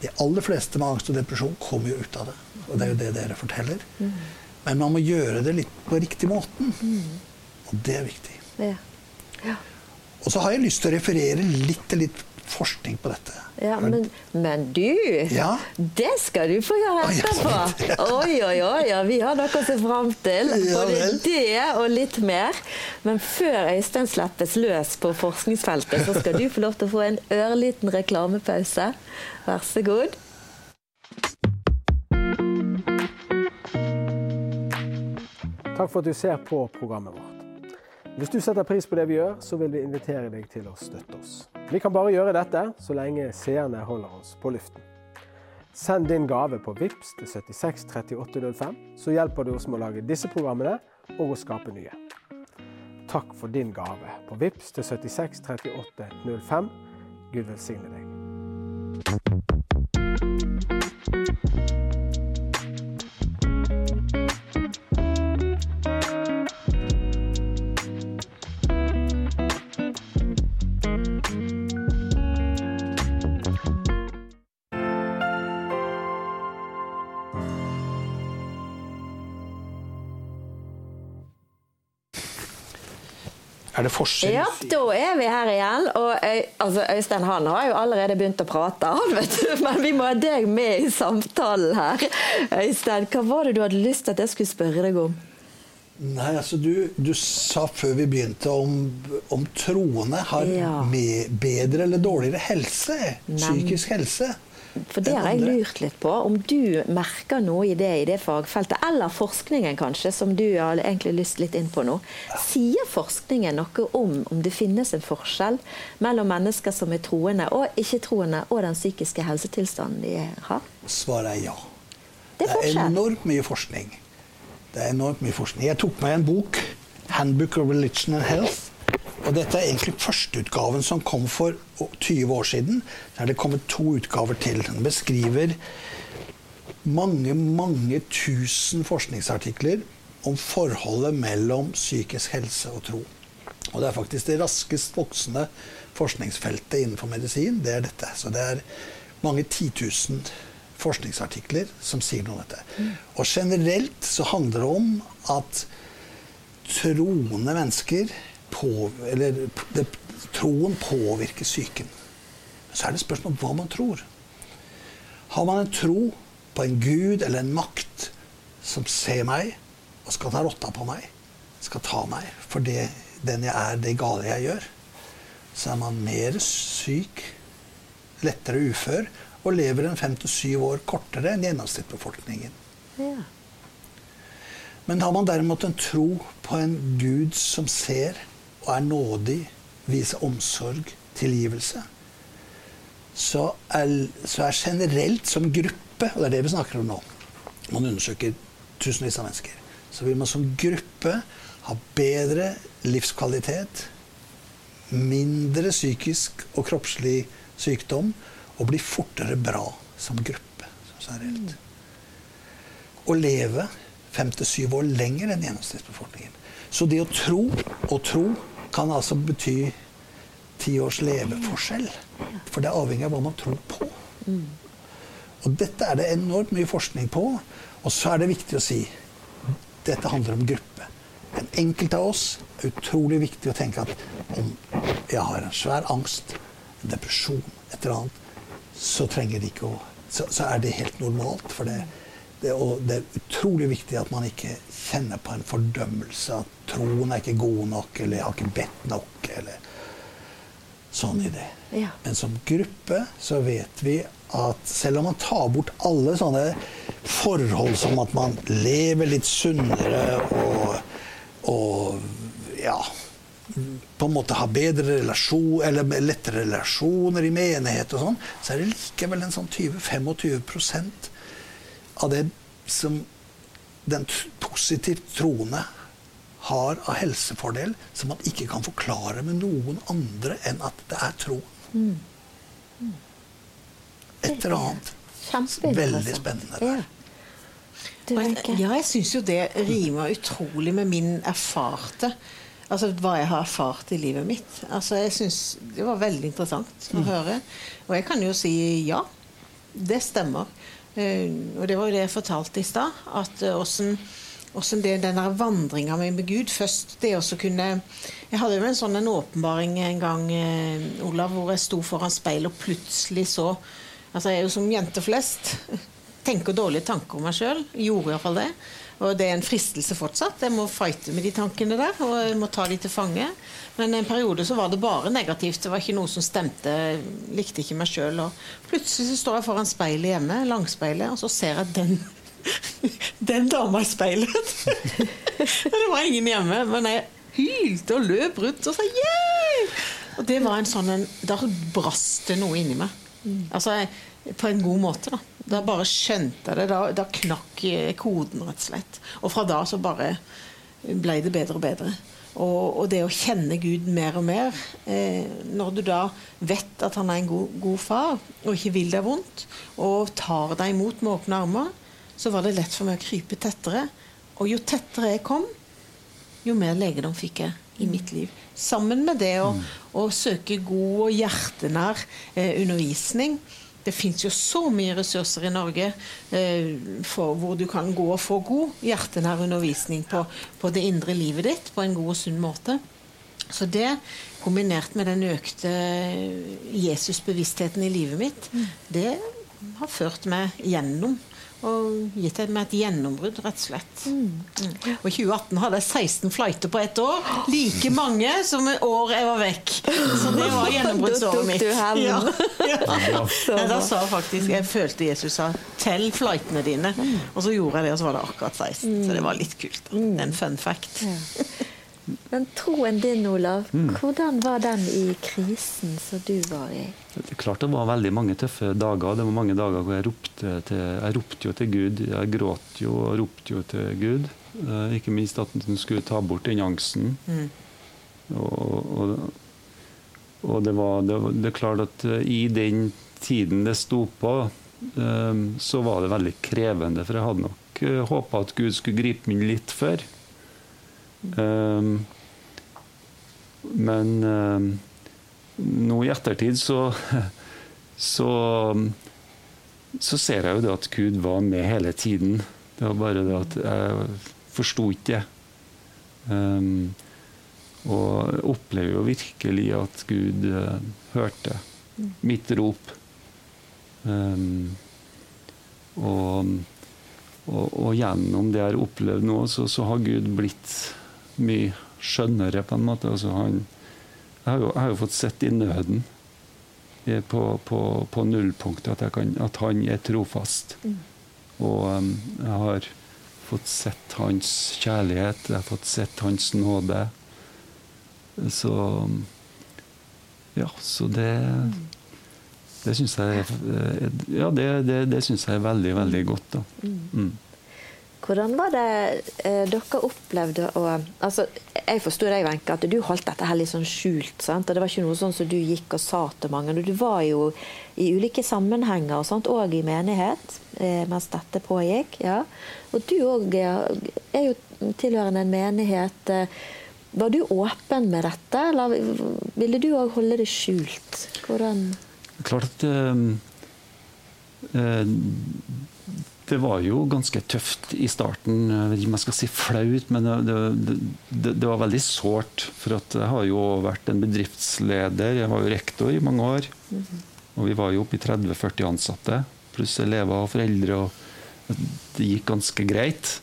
De aller fleste med angst og depresjon kommer jo ut av det. Og det er jo det dere forteller. Mm. Men man må gjøre det litt på riktig måten. Mm. Og det er viktig. Ja. Ja. Og så har jeg lyst til å referere litt til litt forskning på dette. Ja, men, men du, Ja? det skal du få gjøre etterpå. Oi, oi, oi, ja, vi har noe å se fram til. Både det og litt mer. Men før Øystein slippes løs på forskningsfeltet, så skal du få lov til å få en ørliten reklamepause. Vær så god. Takk for at du ser på programmet vårt. Hvis du setter pris på det vi gjør, så vil vi invitere deg til å støtte oss. Vi kan bare gjøre dette så lenge seerne holder oss på luften. Send din gave på VIPS til 76 3805, så hjelper du oss med å lage disse programmene og å skape nye. Takk for din gave på VIPS til 76 3805. Gud velsigne deg. Forskjell? Ja, da er vi her igjen. Og Øy, altså, Øystein han har jo allerede begynt å prate, han vet du. Men vi må ha deg med i samtalen her. Øystein, hva var det du hadde lyst til at jeg skulle spørre deg om? Nei, altså du, du sa før vi begynte om, om troende har Ja. med bedre eller dårligere helse. Psykisk helse. For det har jeg lurt litt på. Om du merker noe i det i det fagfeltet, eller forskningen kanskje, som du har egentlig lyst litt inn på nå. Sier forskningen noe om om det finnes en forskjell mellom mennesker som er troende og ikke-troende, og den psykiske helsetilstanden de har? Svaret er ja. Det er forskjell. enormt mye forskning. Det er enormt mye forskning. Jeg tok med en bok, 'Handbook of Religion and Health'. Og dette er egentlig førsteutgaven som kom for 20 år siden. Så er det kommet to utgaver til. Den beskriver mange, mange tusen forskningsartikler om forholdet mellom psykisk helse og tro. Og det er faktisk det raskest voksende forskningsfeltet innenfor medisin. Det er dette. Så det er mange titusen forskningsartikler som sier noe om dette. Og generelt så handler det om at troende mennesker på, Eller det, troen påvirker psyken. Så er det spørsmål om hva man tror. Har man en tro på en gud eller en makt som ser meg og skal ta rotta på meg, skal ta meg for det, den jeg er, det gale jeg gjør, så er man mer syk, lettere ufør og lever en fem til syv år kortere enn gjennomsnittsbefolkningen. Ja. Men har man derimot en tro på en gud som ser og er nådig, viser omsorg, tilgivelse, så er, så er generelt som gruppe, og det er det vi snakker om nå Man undersøker tusenvis av mennesker. Så vil man som gruppe ha bedre livskvalitet, mindre psykisk og kroppslig sykdom og bli fortere bra som gruppe. Som Generelt. Og leve fem til syv år lenger enn gjennomsnittsbefolkningen. Så det å tro og tro kan altså bety ti års leveforskjell. For det er avhengig av hva man tror på. Og dette er det enormt mye forskning på. Og så er det viktig å si dette handler om gruppe. En enkelt av oss er utrolig viktig å tenke at om jeg har en svær angst, en depresjon, et eller annet, så trenger det ikke å så, så er det helt normalt. For det, det, og det er utrolig viktig at man ikke kjenner på en fordømmelse. At troen er ikke god nok, eller jeg har ikke bedt nok, eller sånn i det. Ja. Men som gruppe så vet vi at selv om man tar bort alle sånne forhold som at man lever litt sunnere og, og ja på en måte har bedre relasjon, eller lettere relasjoner i menighet og sånn, så er det likevel en sånn 20-25 av det som den positivt troende har av helsefordel, som man ikke kan forklare med noen andre enn at det er tro. Et eller annet veldig spennende der. Ja. Jeg syns jo det rimer utrolig med min erfarte Altså hva jeg har erfart i livet mitt. Altså jeg synes Det var veldig interessant å høre. Og jeg kan jo si ja. Det stemmer. Eh, og det var jo det jeg fortalte i stad. At eh, åssen Hvordan det, den der vandringa med Gud Først det å kunne Jeg hadde jo en sånn en åpenbaring en gang, eh, Olav, hvor jeg sto foran speilet og plutselig så Altså, jeg er jo som jenter flest. Tenker dårlige tanker om meg sjøl. Gjorde iallfall det. Og det er en fristelse fortsatt. Jeg må fighte med de tankene der, og jeg må ta de til fange. Men en periode så var det bare negativt. Det var ikke noe som stemte. Likte ikke meg sjøl. Plutselig så står jeg foran speilet hjemme, langspeilet, og så ser jeg den den dama i speilet. det var ingen hjemme, men jeg hylte og løp rundt og sa yeah! Og det var en sånn en, Da brast det noe inni meg. Altså, på en god måte, da. Da bare skjønte jeg det. Da, da knakk koden, rett og slett. Og fra da så bare ble det bedre og bedre. Og, og, det å kjenne Gud mer og mer eh, Når du da vet at han er en god, god, far, og ikke vil deg vondt, og tar deg imot med åpne armer, så var det lett for meg å krype tettere. Og jo tettere jeg kom, jo mer legedom fikk jeg i mitt liv. Sammen med det å, å søke god og hjertenær eh, undervisning. Det fins jo så mye ressurser i Norge eh, for hvor du kan gå og få god hjertenær undervisning på, på, det indre livet ditt på en god og sunn måte. Så det, kombinert med den økte Jesusbevisstheten i livet mitt, det har ført meg gjennom og gitt meg et gjennombrudd, rett og slett. Mm. Mm. Og i 2018 hadde jeg 16 flighter på ett år. Like mange som et år jeg var vekk. Så det var gjennombruddsåret mitt. Ja. ja. ja. Da sa faktisk Jeg følte Jesus sa 'tell flightene dine'. Og så gjorde jeg det, og så var det akkurat 16. Så det var litt kult. Da. Det er en fun fact. Men troen din, Olav, mm. hvordan var den i krisen som du var i? Det er klart det var veldig mange tøffe dager. Det var mange dager hvor jeg ropte, til, jeg ropte jo til Gud. Jeg gråt jo og ropte jo til Gud. Eh, ikke minst at han skulle ta bort den angsten. Mm. Og, og, og, det var det, det er klart at eh, i den tiden det sto på, eh, så var det veldig krevende. For jeg hadde nok håpa at Gud skulle gripe meg litt før. Um, men um, nå i ettertid så, så så ser jeg jo det at Gud var med hele tiden. Det var bare det at jeg forsto ikke det. Um, og opplever jo virkelig at Gud uh, hørte mitt rop. Um, og, og, og, gjennom det jeg har opplevd nå, så, så har Gud blitt mye skjønnere, på en måte. Altså, han, jeg, har jo, jeg, har jo, fått sett i nøden på, på, på nullpunktet at, kan, at, han er trofast. Mm. Og um, jeg har fått sett hans kjærlighet, jeg har fått sett hans nåde. Så Ja, så det Det syns jeg, ja, det, det, det synes jeg er veldig, veldig godt. da. Mm. Hvordan var det eh, dere opplevde å altså, Jeg forsto deg, Wenche, at du holdt dette her litt sånn skjult. Sant? og Det var ikke noe sånn som du gikk og sa til mange. Du var jo i ulike sammenhenger, og i menighet, eh, mens dette pågikk. Ja. Og du òg er jo tilhørende en menighet. Eh, var du åpen med dette, eller ville du òg holde det skjult? Hvordan Klart at øh, uh, det var jo ganske tøft i starten. Jeg vet ikke om jeg skal si flaut, men det, det, det var veldig sårt. For jeg har jo vært en bedriftsleder. Jeg var jo rektor i mange år. Og vi var jo oppe i 30-40 ansatte, pluss elever og foreldre. og Det gikk ganske greit.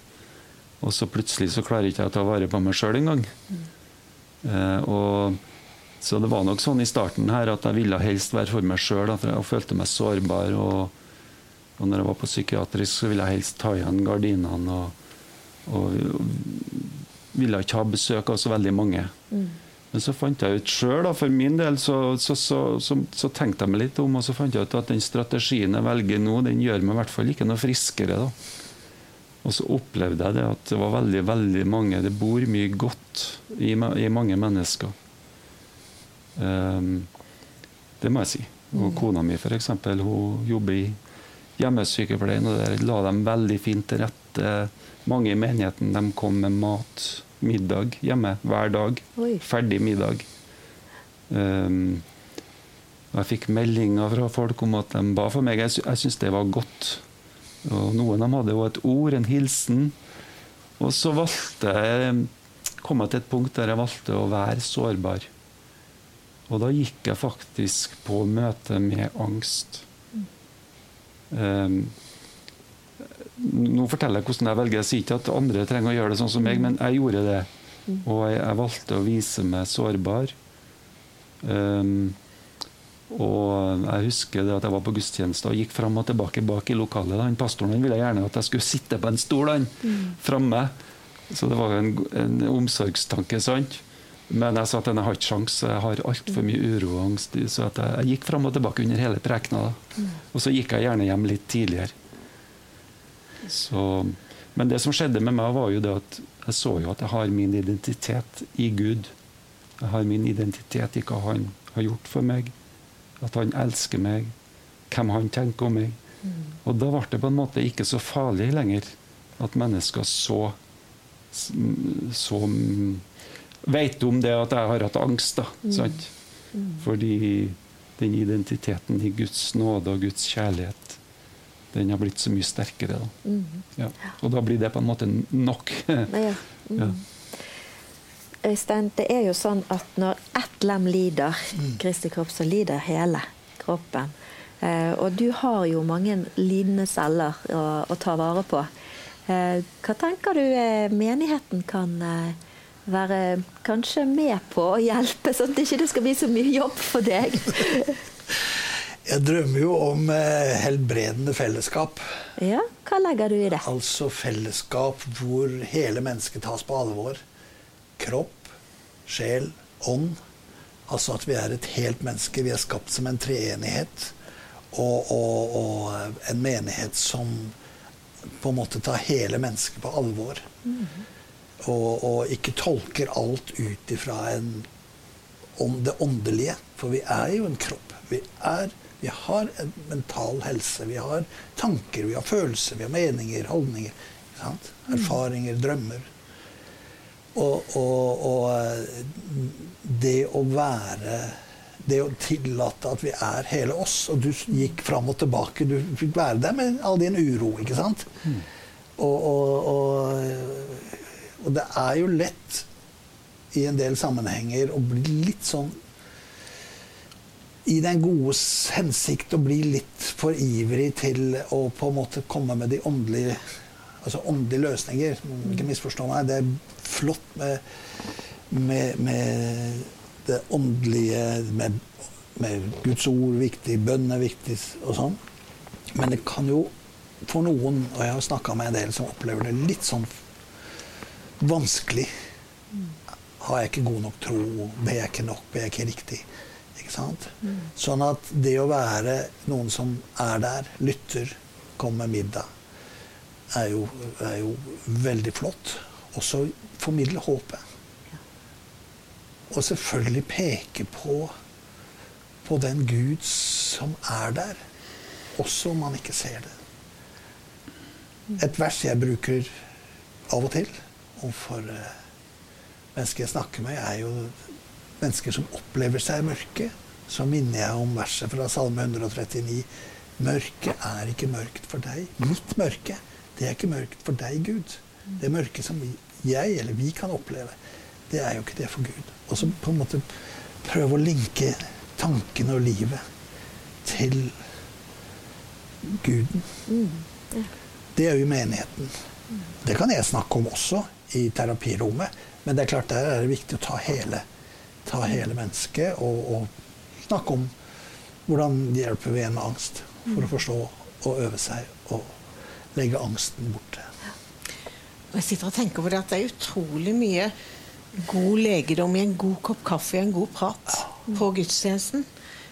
Og så plutselig så klarer ikke jeg å ta vare på meg sjøl engang. Eh, og så det var nok sånn i starten her at jeg ville helst være for meg sjøl, for jeg følte meg sårbar. og og når jeg var på psykiatrisk, så ville jeg helst ta igjen gardinene. Og, og ville ikke ha besøk av så veldig mange. Mm. Men så fant jeg ut sjøl, for min del, så, så, så, så, tenkte jeg meg litt om, og så fant jeg ut at den strategien jeg velger nå, den gjør meg i hvert fall ikke noe friskere. da. Og så opplevde jeg det at det var veldig veldig mange Det bor mye godt i, i mange mennesker. Um, det må jeg si. Og mm. kona mi, f.eks., hun jobber i hjemmesykepleien, og der la dem veldig fint til rette. Mange i menigheten de kom med mat, middag hjemme hver dag. Oi. Ferdig middag. Um, jeg fikk meldinger fra folk om at de ba for meg. Jeg, jeg syntes det var godt. Og noen av dem hadde jo et ord, en hilsen. Og så valgte jeg kom jeg til et punkt der jeg valgte å være sårbar. Og da gikk jeg faktisk på møte med angst. Um, nå forteller jeg hvordan jeg velger. Jeg sier ikke at andre trenger å gjøre det sånn som meg, men jeg gjorde det. Og jeg, jeg valgte å vise meg sårbar. Um, og jeg husker at jeg var på gudstjeneste og gikk fram og tilbake bak i lokalet. Han pastoren ville gjerne at jeg skulle sitte på en stol han, framme. Så det var en, en omsorgstanke, sant? Men jeg sa at jeg har ikke sjans, jeg har altfor mye uro og angst. Så jeg, gikk fram og tilbake under hele prekena. Og så gikk jeg gjerne hjem litt tidligere. Så, men det som skjedde med meg, var jo det at jeg så jo at jeg har min identitet i Gud. Jeg har min identitet i hva han har gjort for meg. At han elsker meg. Hvem han tenker om meg. Og da ble det på en måte ikke så farlig lenger at mennesker så så vet om det at jeg har hatt angst. da, mm. sant? Mm. Fordi den identiteten i Guds nåde og Guds kjærlighet den har blitt så mye sterkere. da. Mm. Ja. Og da blir det på en måte nok. ja. Mm. Øystein, det er jo sånn at når ett lem lider, mm. Kristi kropp, så lider hele kroppen. Eh, og du har jo mange lidende celler å, å ta vare på. Eh, hva tenker du eh, menigheten kan eh, være kanskje med på å hjelpe, sånn at det ikke skal bli så mye jobb for deg? Jeg drømmer jo om helbredende fellesskap. Ja, Hva legger du i det? Altså fellesskap hvor hele mennesket tas på alvor. Kropp, sjel, ånd. Altså at vi er et helt menneske. Vi er skapt som en treenighet. Og, og, og en menighet som på en måte tar hele mennesket på alvor. Mm. Og, og, ikke tolker alt ut ifra om det åndelige. For vi er jo en kropp. Vi, er, vi har en mental helse. Vi har tanker, vi har følelser, vi har meninger, holdninger. Mm. Erfaringer, drømmer. Og, og, og det å være det å tillate at vi er hele oss. Og du gikk fram og tilbake. Du fikk være der med all din uro, ikke sant? Mm. Og, og, og, og, det er jo lett i en del sammenhenger å bli litt sånn I den gode hensikt å bli litt for ivrig til å på en måte komme med de åndelige altså åndelige løsninger. Ikke misforstå meg. Det er flott med, med, med det åndelige med, med, Guds ord viktig, bønn er viktig og sånn. Men det kan jo for noen, og jeg har snakka med en del som opplever det litt sånn vanskelig Har jeg ikke god nok tro? Ber jeg ikke nok? Ber jeg ikke riktig? Ikke sant? Sånn at det å være noen som er der, lytter, kommer med middag, er jo, er jo veldig flott. Også formidle håpet. Og selvfølgelig peke på, på den Gud som er der, også om man ikke ser det. Et vers jeg bruker av og til overfor uh, mennesker jeg snakker med, er jo mennesker som opplever seg mørke. Så minner jeg om verset fra Salme 139. Mørket er ikke mørkt for deg. Mitt mørke, det er ikke mørkt for deg, Gud. Det mørket som jeg eller vi kan oppleve, det er jo ikke det for Gud. Og så på en måte prøve å linke tankene og livet til guden. Mm. Det er jo menigheten. Det kan jeg snakke om også i terapirommet, men det er klart der er det viktig å ta hele, ta hele mennesket og, og, snakke om hvordan hjelper vi en med angst, for å forstå og øve seg og legge angsten borte. Jeg sitter og tenker på det at det er utrolig mye god legedom i en god kopp kaffe og en god prat på gudstjenesten.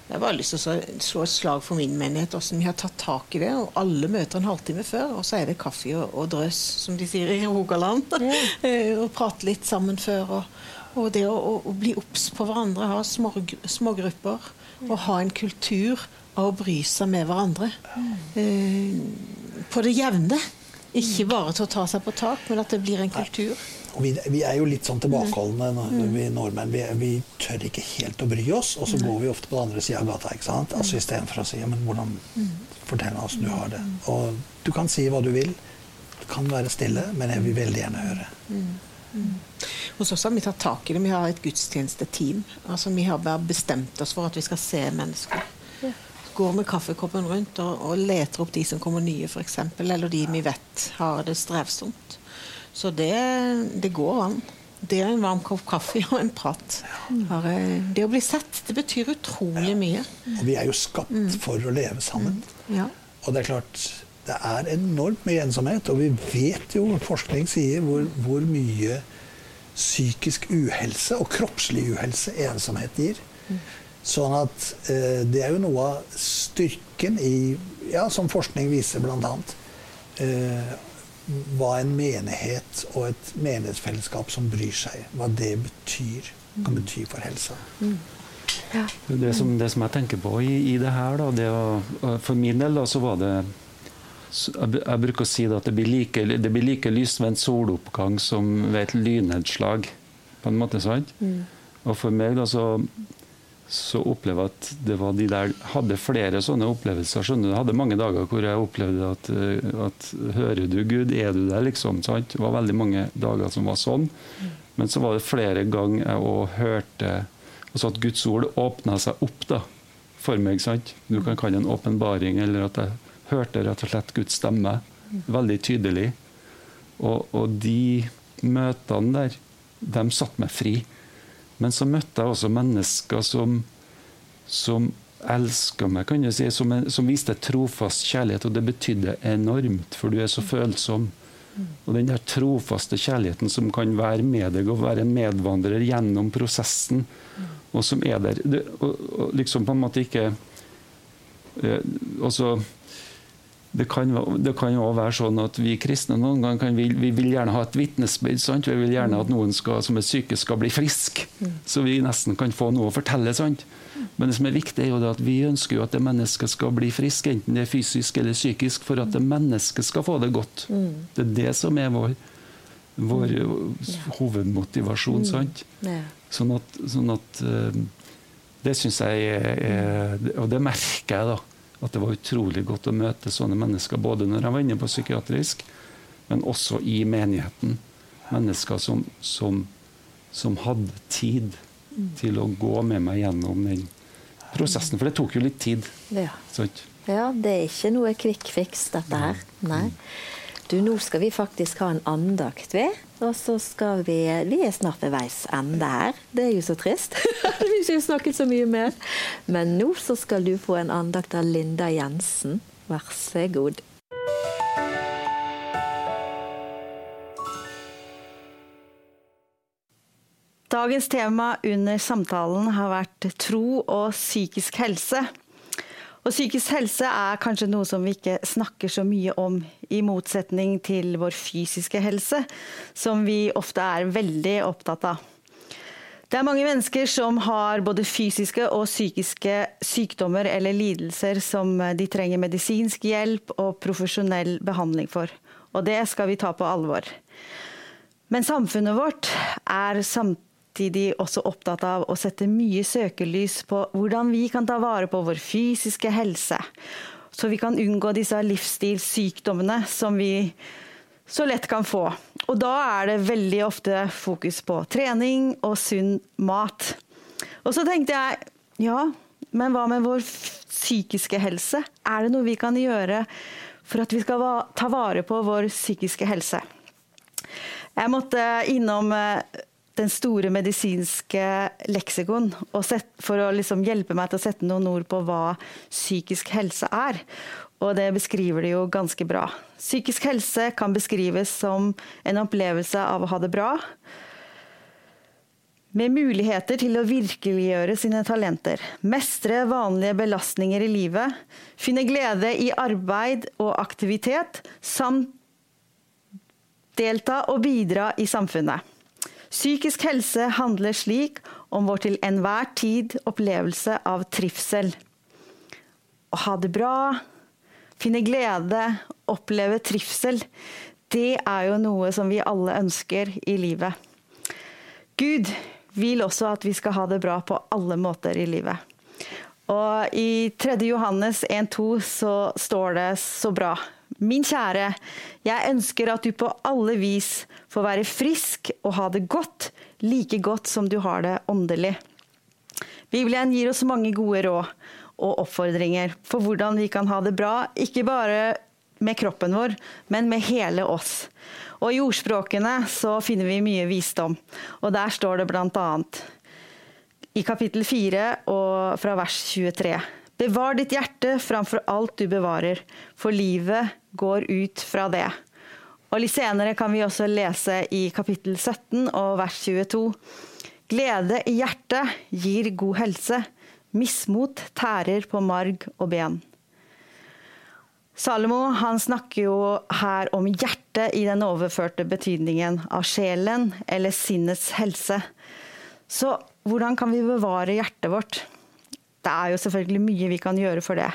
Jeg har bare lyst til å slå et slag for min menighet, hvordan vi har tatt tak i det. og Alle møter en halvtime før, og så er det kaffe og, og drøs, som de sier i Rogaland. Eh, og prate litt sammen før. Og, og det å, å, å bli obs på hverandre, ha smågrupper. Og ha en kultur av å bry seg med hverandre. Eh, på det jevne. Ikke bare til å ta seg på tak, men at det blir en kultur. Og vi, vi, er jo litt sånn tilbakeholdne, mm. vi nordmenn. Vi, vi, tør ikke helt å bry oss, og så går vi ofte på den andre sida av gata. ikke sant? Altså Istedenfor å si ja, men hvordan, fortell oss du har det. Og du kan si hva du vil. kan være stille, men jeg vil veldig gjerne høre. Mm. Mm. Hos oss har vi tatt tak i det. Vi har et gudstjenesteteam. Altså, vi har bare bestemt oss for at vi skal se mennesker. Ja. Går med kaffekoppen rundt og, og, leter opp de som kommer nye, f.eks. Eller de vi vet har det strevsomt. Så det, det går an. Det er en varm kopp kaffe og en prat. Bare, det å bli sett, det betyr utrolig mye. Og vi er jo skapt mm. for å leve sammen. Mm. Ja. Og det er klart, det er enormt mye ensomhet. Og vi vet jo, forskning sier, hvor, hvor mye psykisk uhelse og kroppslig uhelse ensomhet gir. Sånn at eh, det er jo noe av styrken i Ja, som forskning viser, blant annet. Eh, hva en menighet og et menighetsfellesskap som bryr seg, hva det betyr, kan bety for helsa. Mm. Ja. Det, som, det, som, jeg tenker på i, i det her, da, det å, for min del da, så var det jeg bruker å si at det blir like, det blir like lyst ved en soloppgang som ved et lynnedslag. på en måte, sant? Mm. Og for meg da, så, så opplever jeg at det var de der hadde flere sånne opplevelser. skjønner du, Jeg hadde mange dager hvor jeg opplevde at, at Hører du Gud? Er du der? liksom, sant? Det var veldig mange dager som var sånn. Men så var det flere ganger jeg òg hørte altså at Guds ord åpna seg opp da, for meg. sant? Du kan kalle det en åpenbaring, eller at jeg hørte rett og slett Guds stemme veldig tydelig. Og, og de møtene der, de satte meg fri. Men så møtte jeg også mennesker som, som elska meg, kan du si, som, som, viste trofast kjærlighet. Og det betydde enormt, for du er så følsom. Og den der trofaste kjærligheten som kan være med deg og være en medvandrer gjennom prosessen, og som er der det, og, og liksom på en måte ikke eh, også det kan, det kan være sånn at vi kristne noen gang kan, vi, vi vil gjerne ha et vitnesbyrd. Vi vil gjerne at noen skal, som er syke, skal bli friske. Mm. Så vi nesten kan få noe å fortelle. Sant? Men det som er viktig, er jo at vi ønsker jo at det mennesket skal bli frisk, enten det er fysisk eller psykisk, for at det mennesket skal få det godt. Mm. Det er det som er vår, vår hovedmotivasjon. sant? Sånn at, sånn at eh, Det syns jeg er, Og det merker jeg, da at det var utrolig godt å møte sånne mennesker, både når jeg var inne på psykiatrisk, men også i menigheten. Mennesker som, som, som hadde tid til å gå med meg gjennom den prosessen. For det tok jo litt tid. Ja, ja det er ikke noe kvikkfiks, dette her. Nei. Du, nå skal vi faktisk ha en andakt, vi. Og så skal vi Vi er snart ved veis ende her. Det er jo så trist. vi har ikke snakket så mye mer. Men nå så skal du få en andakt av Linda Jensen. Vær så god. Dagens tema under samtalen har vært tro og psykisk helse. Og psykisk helse er kanskje noe som vi ikke snakker så mye om, i motsetning til vår fysiske helse, som vi ofte er veldig opptatt av. Det er mange mennesker som har både fysiske og psykiske sykdommer eller lidelser som de trenger medisinsk hjelp og profesjonell behandling for. Og det skal vi ta på alvor. Men samfunnet vårt er samtidig samtidig også opptatt av å sette mye søkelys på hvordan vi kan ta vare på vår fysiske helse, så vi kan unngå disse livsstilssykdommene som vi så lett kan få. Og da er det veldig ofte fokus på trening og sunn mat. Og så tenkte jeg ja, men hva med vår psykiske helse? Er det noe vi kan gjøre for at vi skal ta vare på vår psykiske helse? Jeg måtte innom eh, den store medisinske leksikon for å liksom hjelpe meg til å sette noen ord på hva psykisk helse er. Og det beskriver det jo ganske bra. Psykisk helse kan beskrives som en opplevelse av å ha det bra. Med muligheter til å virkeliggjøre sine talenter, mestre vanlige belastninger i livet, finne glede i arbeid og aktivitet, samt delta og bidra i samfunnet. Psykisk helse handler slik om vår til enhver tid opplevelse av trivsel. Å ha det bra, finne glede, oppleve trivsel, det er jo noe som vi alle ønsker i livet. Gud vil også at vi skal ha det bra på alle måter i livet. Og i 3. Johannes 1,2 så står det så bra. Min kjære, jeg ønsker at du på alle vis får være frisk og ha det godt, like godt som du har det åndelig. Bibelen gir oss mange gode råd og oppfordringer for hvordan vi kan ha det bra, ikke bare med kroppen vår, men med hele oss. Og i ordspråkene så finner vi mye visdom, og der står det annet i kapittel 4 og fra vers 23. Bevar ditt hjerte framfor alt du bevarer, for livet går ut fra det. Og Litt senere kan vi også lese i kapittel 17 og vers 22. Glede i hjertet gir god helse. Mismot tærer på marg og ben. Salomo han snakker jo her om hjertet i den overførte betydningen av sjelen eller sinnets helse. Så hvordan kan vi bevare hjertet vårt? Det er jo selvfølgelig mye vi kan gjøre for det.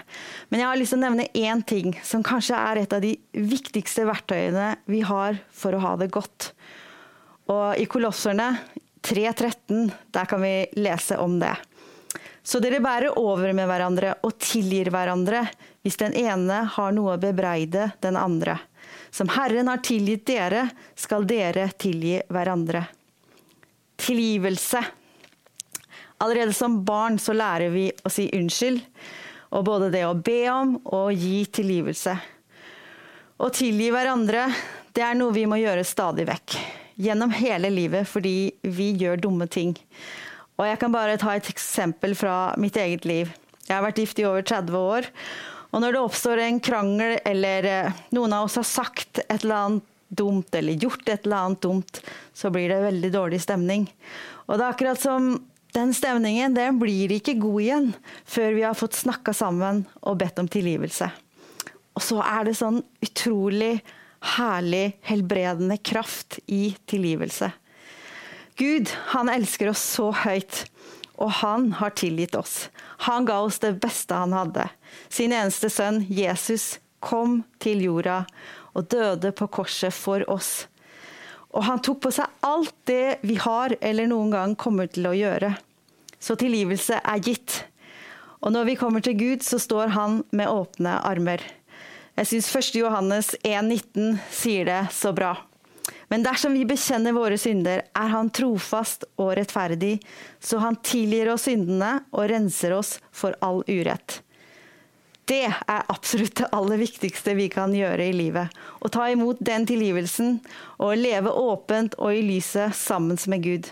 Men jeg har lyst til å nevne én ting som kanskje er et av de viktigste verktøyene vi har for å ha det godt. Og i Kolosserne 3.13, der kan vi lese om det. Så dere bærer over med hverandre og tilgir hverandre hvis den ene har noe å bebreide den andre. Som Herren har tilgitt dere, skal dere tilgi hverandre. Tilgivelse Allerede som barn så lærer vi å si unnskyld, og både det å be om og gi tilgivelse. Å tilgi hverandre, det er noe vi må gjøre stadig vekk. Gjennom hele livet, fordi vi gjør dumme ting. Og jeg kan bare ta et eksempel fra mitt eget liv. Jeg har vært gift i over 30 år. Og når det oppstår en krangel, eller eh, noen av oss har sagt et eller annet dumt, eller gjort et eller annet dumt, så blir det veldig dårlig stemning. Og det er akkurat som den stemningen den blir ikke god igjen før vi har fått snakka sammen og bedt om tilgivelse. Og så er det sånn utrolig herlig, helbredende kraft i tilgivelse. Gud, han elsker oss så høyt, og han har tilgitt oss. Han ga oss det beste han hadde. Sin eneste sønn, Jesus, kom til jorda og døde på korset for oss. Og han tok på seg alt det vi har eller noen gang kommer til å gjøre. Så tilgivelse er gitt. Og når vi kommer til Gud, så står han med åpne armer. Jeg syns 1. Johannes 1,19 sier det så bra. Men dersom vi bekjenner våre synder, er han trofast og rettferdig, så han tilgir oss syndene og renser oss for all urett. Det er absolutt det aller viktigste vi kan gjøre i livet. Å ta imot den tilgivelsen og leve åpent og i lyset sammen med Gud.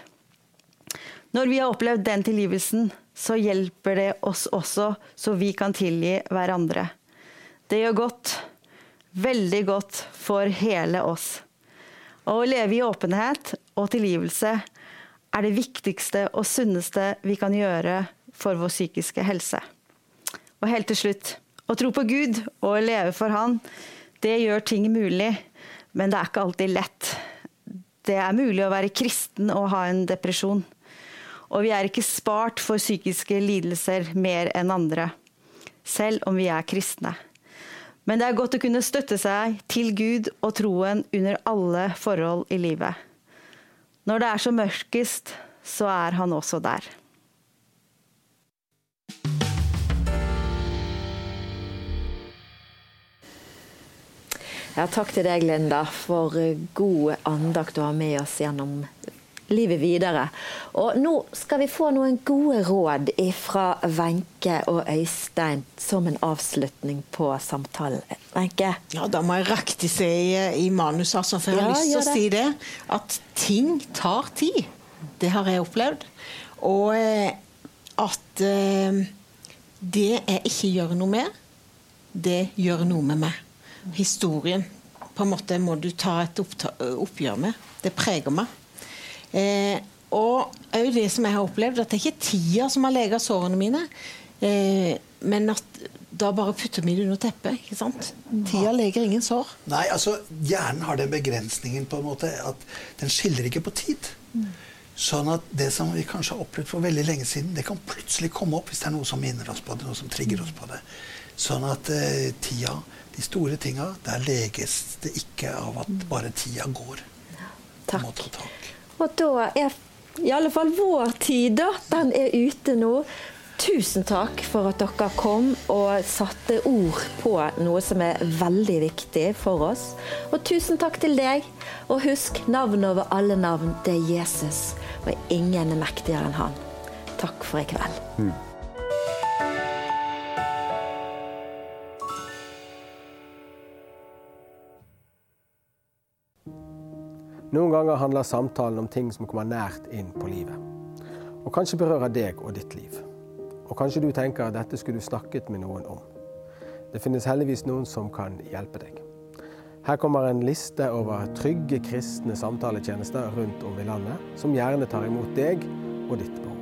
Når vi har opplevd den tilgivelsen, så hjelper det oss også, så vi kan tilgi hverandre. Det gjør godt, veldig godt for hele oss. Å leve i åpenhet og tilgivelse er det viktigste og sunneste vi kan gjøre for vår psykiske helse. Og helt til slutt å tro på Gud og leve for Han, det gjør ting mulig, men det er ikke alltid lett. Det er mulig å være kristen og ha en depresjon. Og vi er ikke spart for psykiske lidelser mer enn andre, selv om vi er kristne. Men det er godt å kunne støtte seg til Gud og troen under alle forhold i livet. Når det er som mørkest, så er han også der. Ja, takk til deg, Linda, for god andakt å ha med oss gjennom livet videre. Og nå skal vi få noen gode råd fra Wenche og Øystein som en avslutning på samtalen. Wenche? Ja, da må jeg riktig se i, i manuset, altså, for jeg har lyst til å si det. At ting tar tid. Det har jeg opplevd. Og eh, at eh, det jeg ikke gjør noe med, det gjør noe med meg historien på en måte må du ta et oppgjør med. Det preger meg. Eh, og òg det som jeg har opplevd, at det er ikke tida som har leget sårene mine, eh, men at da bare putter vi det under teppet. ikke sant? Tida leger ingen sår. Nei, altså Hjernen har den begrensningen på en måte at den skiller ikke på tid. Mm. Sånn at det som vi kanskje har opplevd for veldig lenge siden, det kan plutselig komme opp hvis det er noe som minner oss på det, noe som trigger oss på det. Sånn at eh, tida de store tinga, der leges det ikke av at bare tida går. Takk. Og da er i alle fall vår tid, da. Den er ute nå. Tusen takk for at dere kom og satte ord på noe som er veldig viktig for oss. Og tusen takk til deg. Og husk, navnet over alle navn, det er Jesus. Og ingen er mektigere enn han. Takk for i kveld. Mm. Noen ganger handler samtalen om ting som kommer nært inn på livet. Og kanskje berører deg og ditt liv. Og kanskje du tenker at dette skulle du snakket med noen om. Det finnes heldigvis noen som kan hjelpe deg. Her kommer en liste over trygge kristne samtaletjenester rundt om i landet, som gjerne tar imot deg og ditt behov.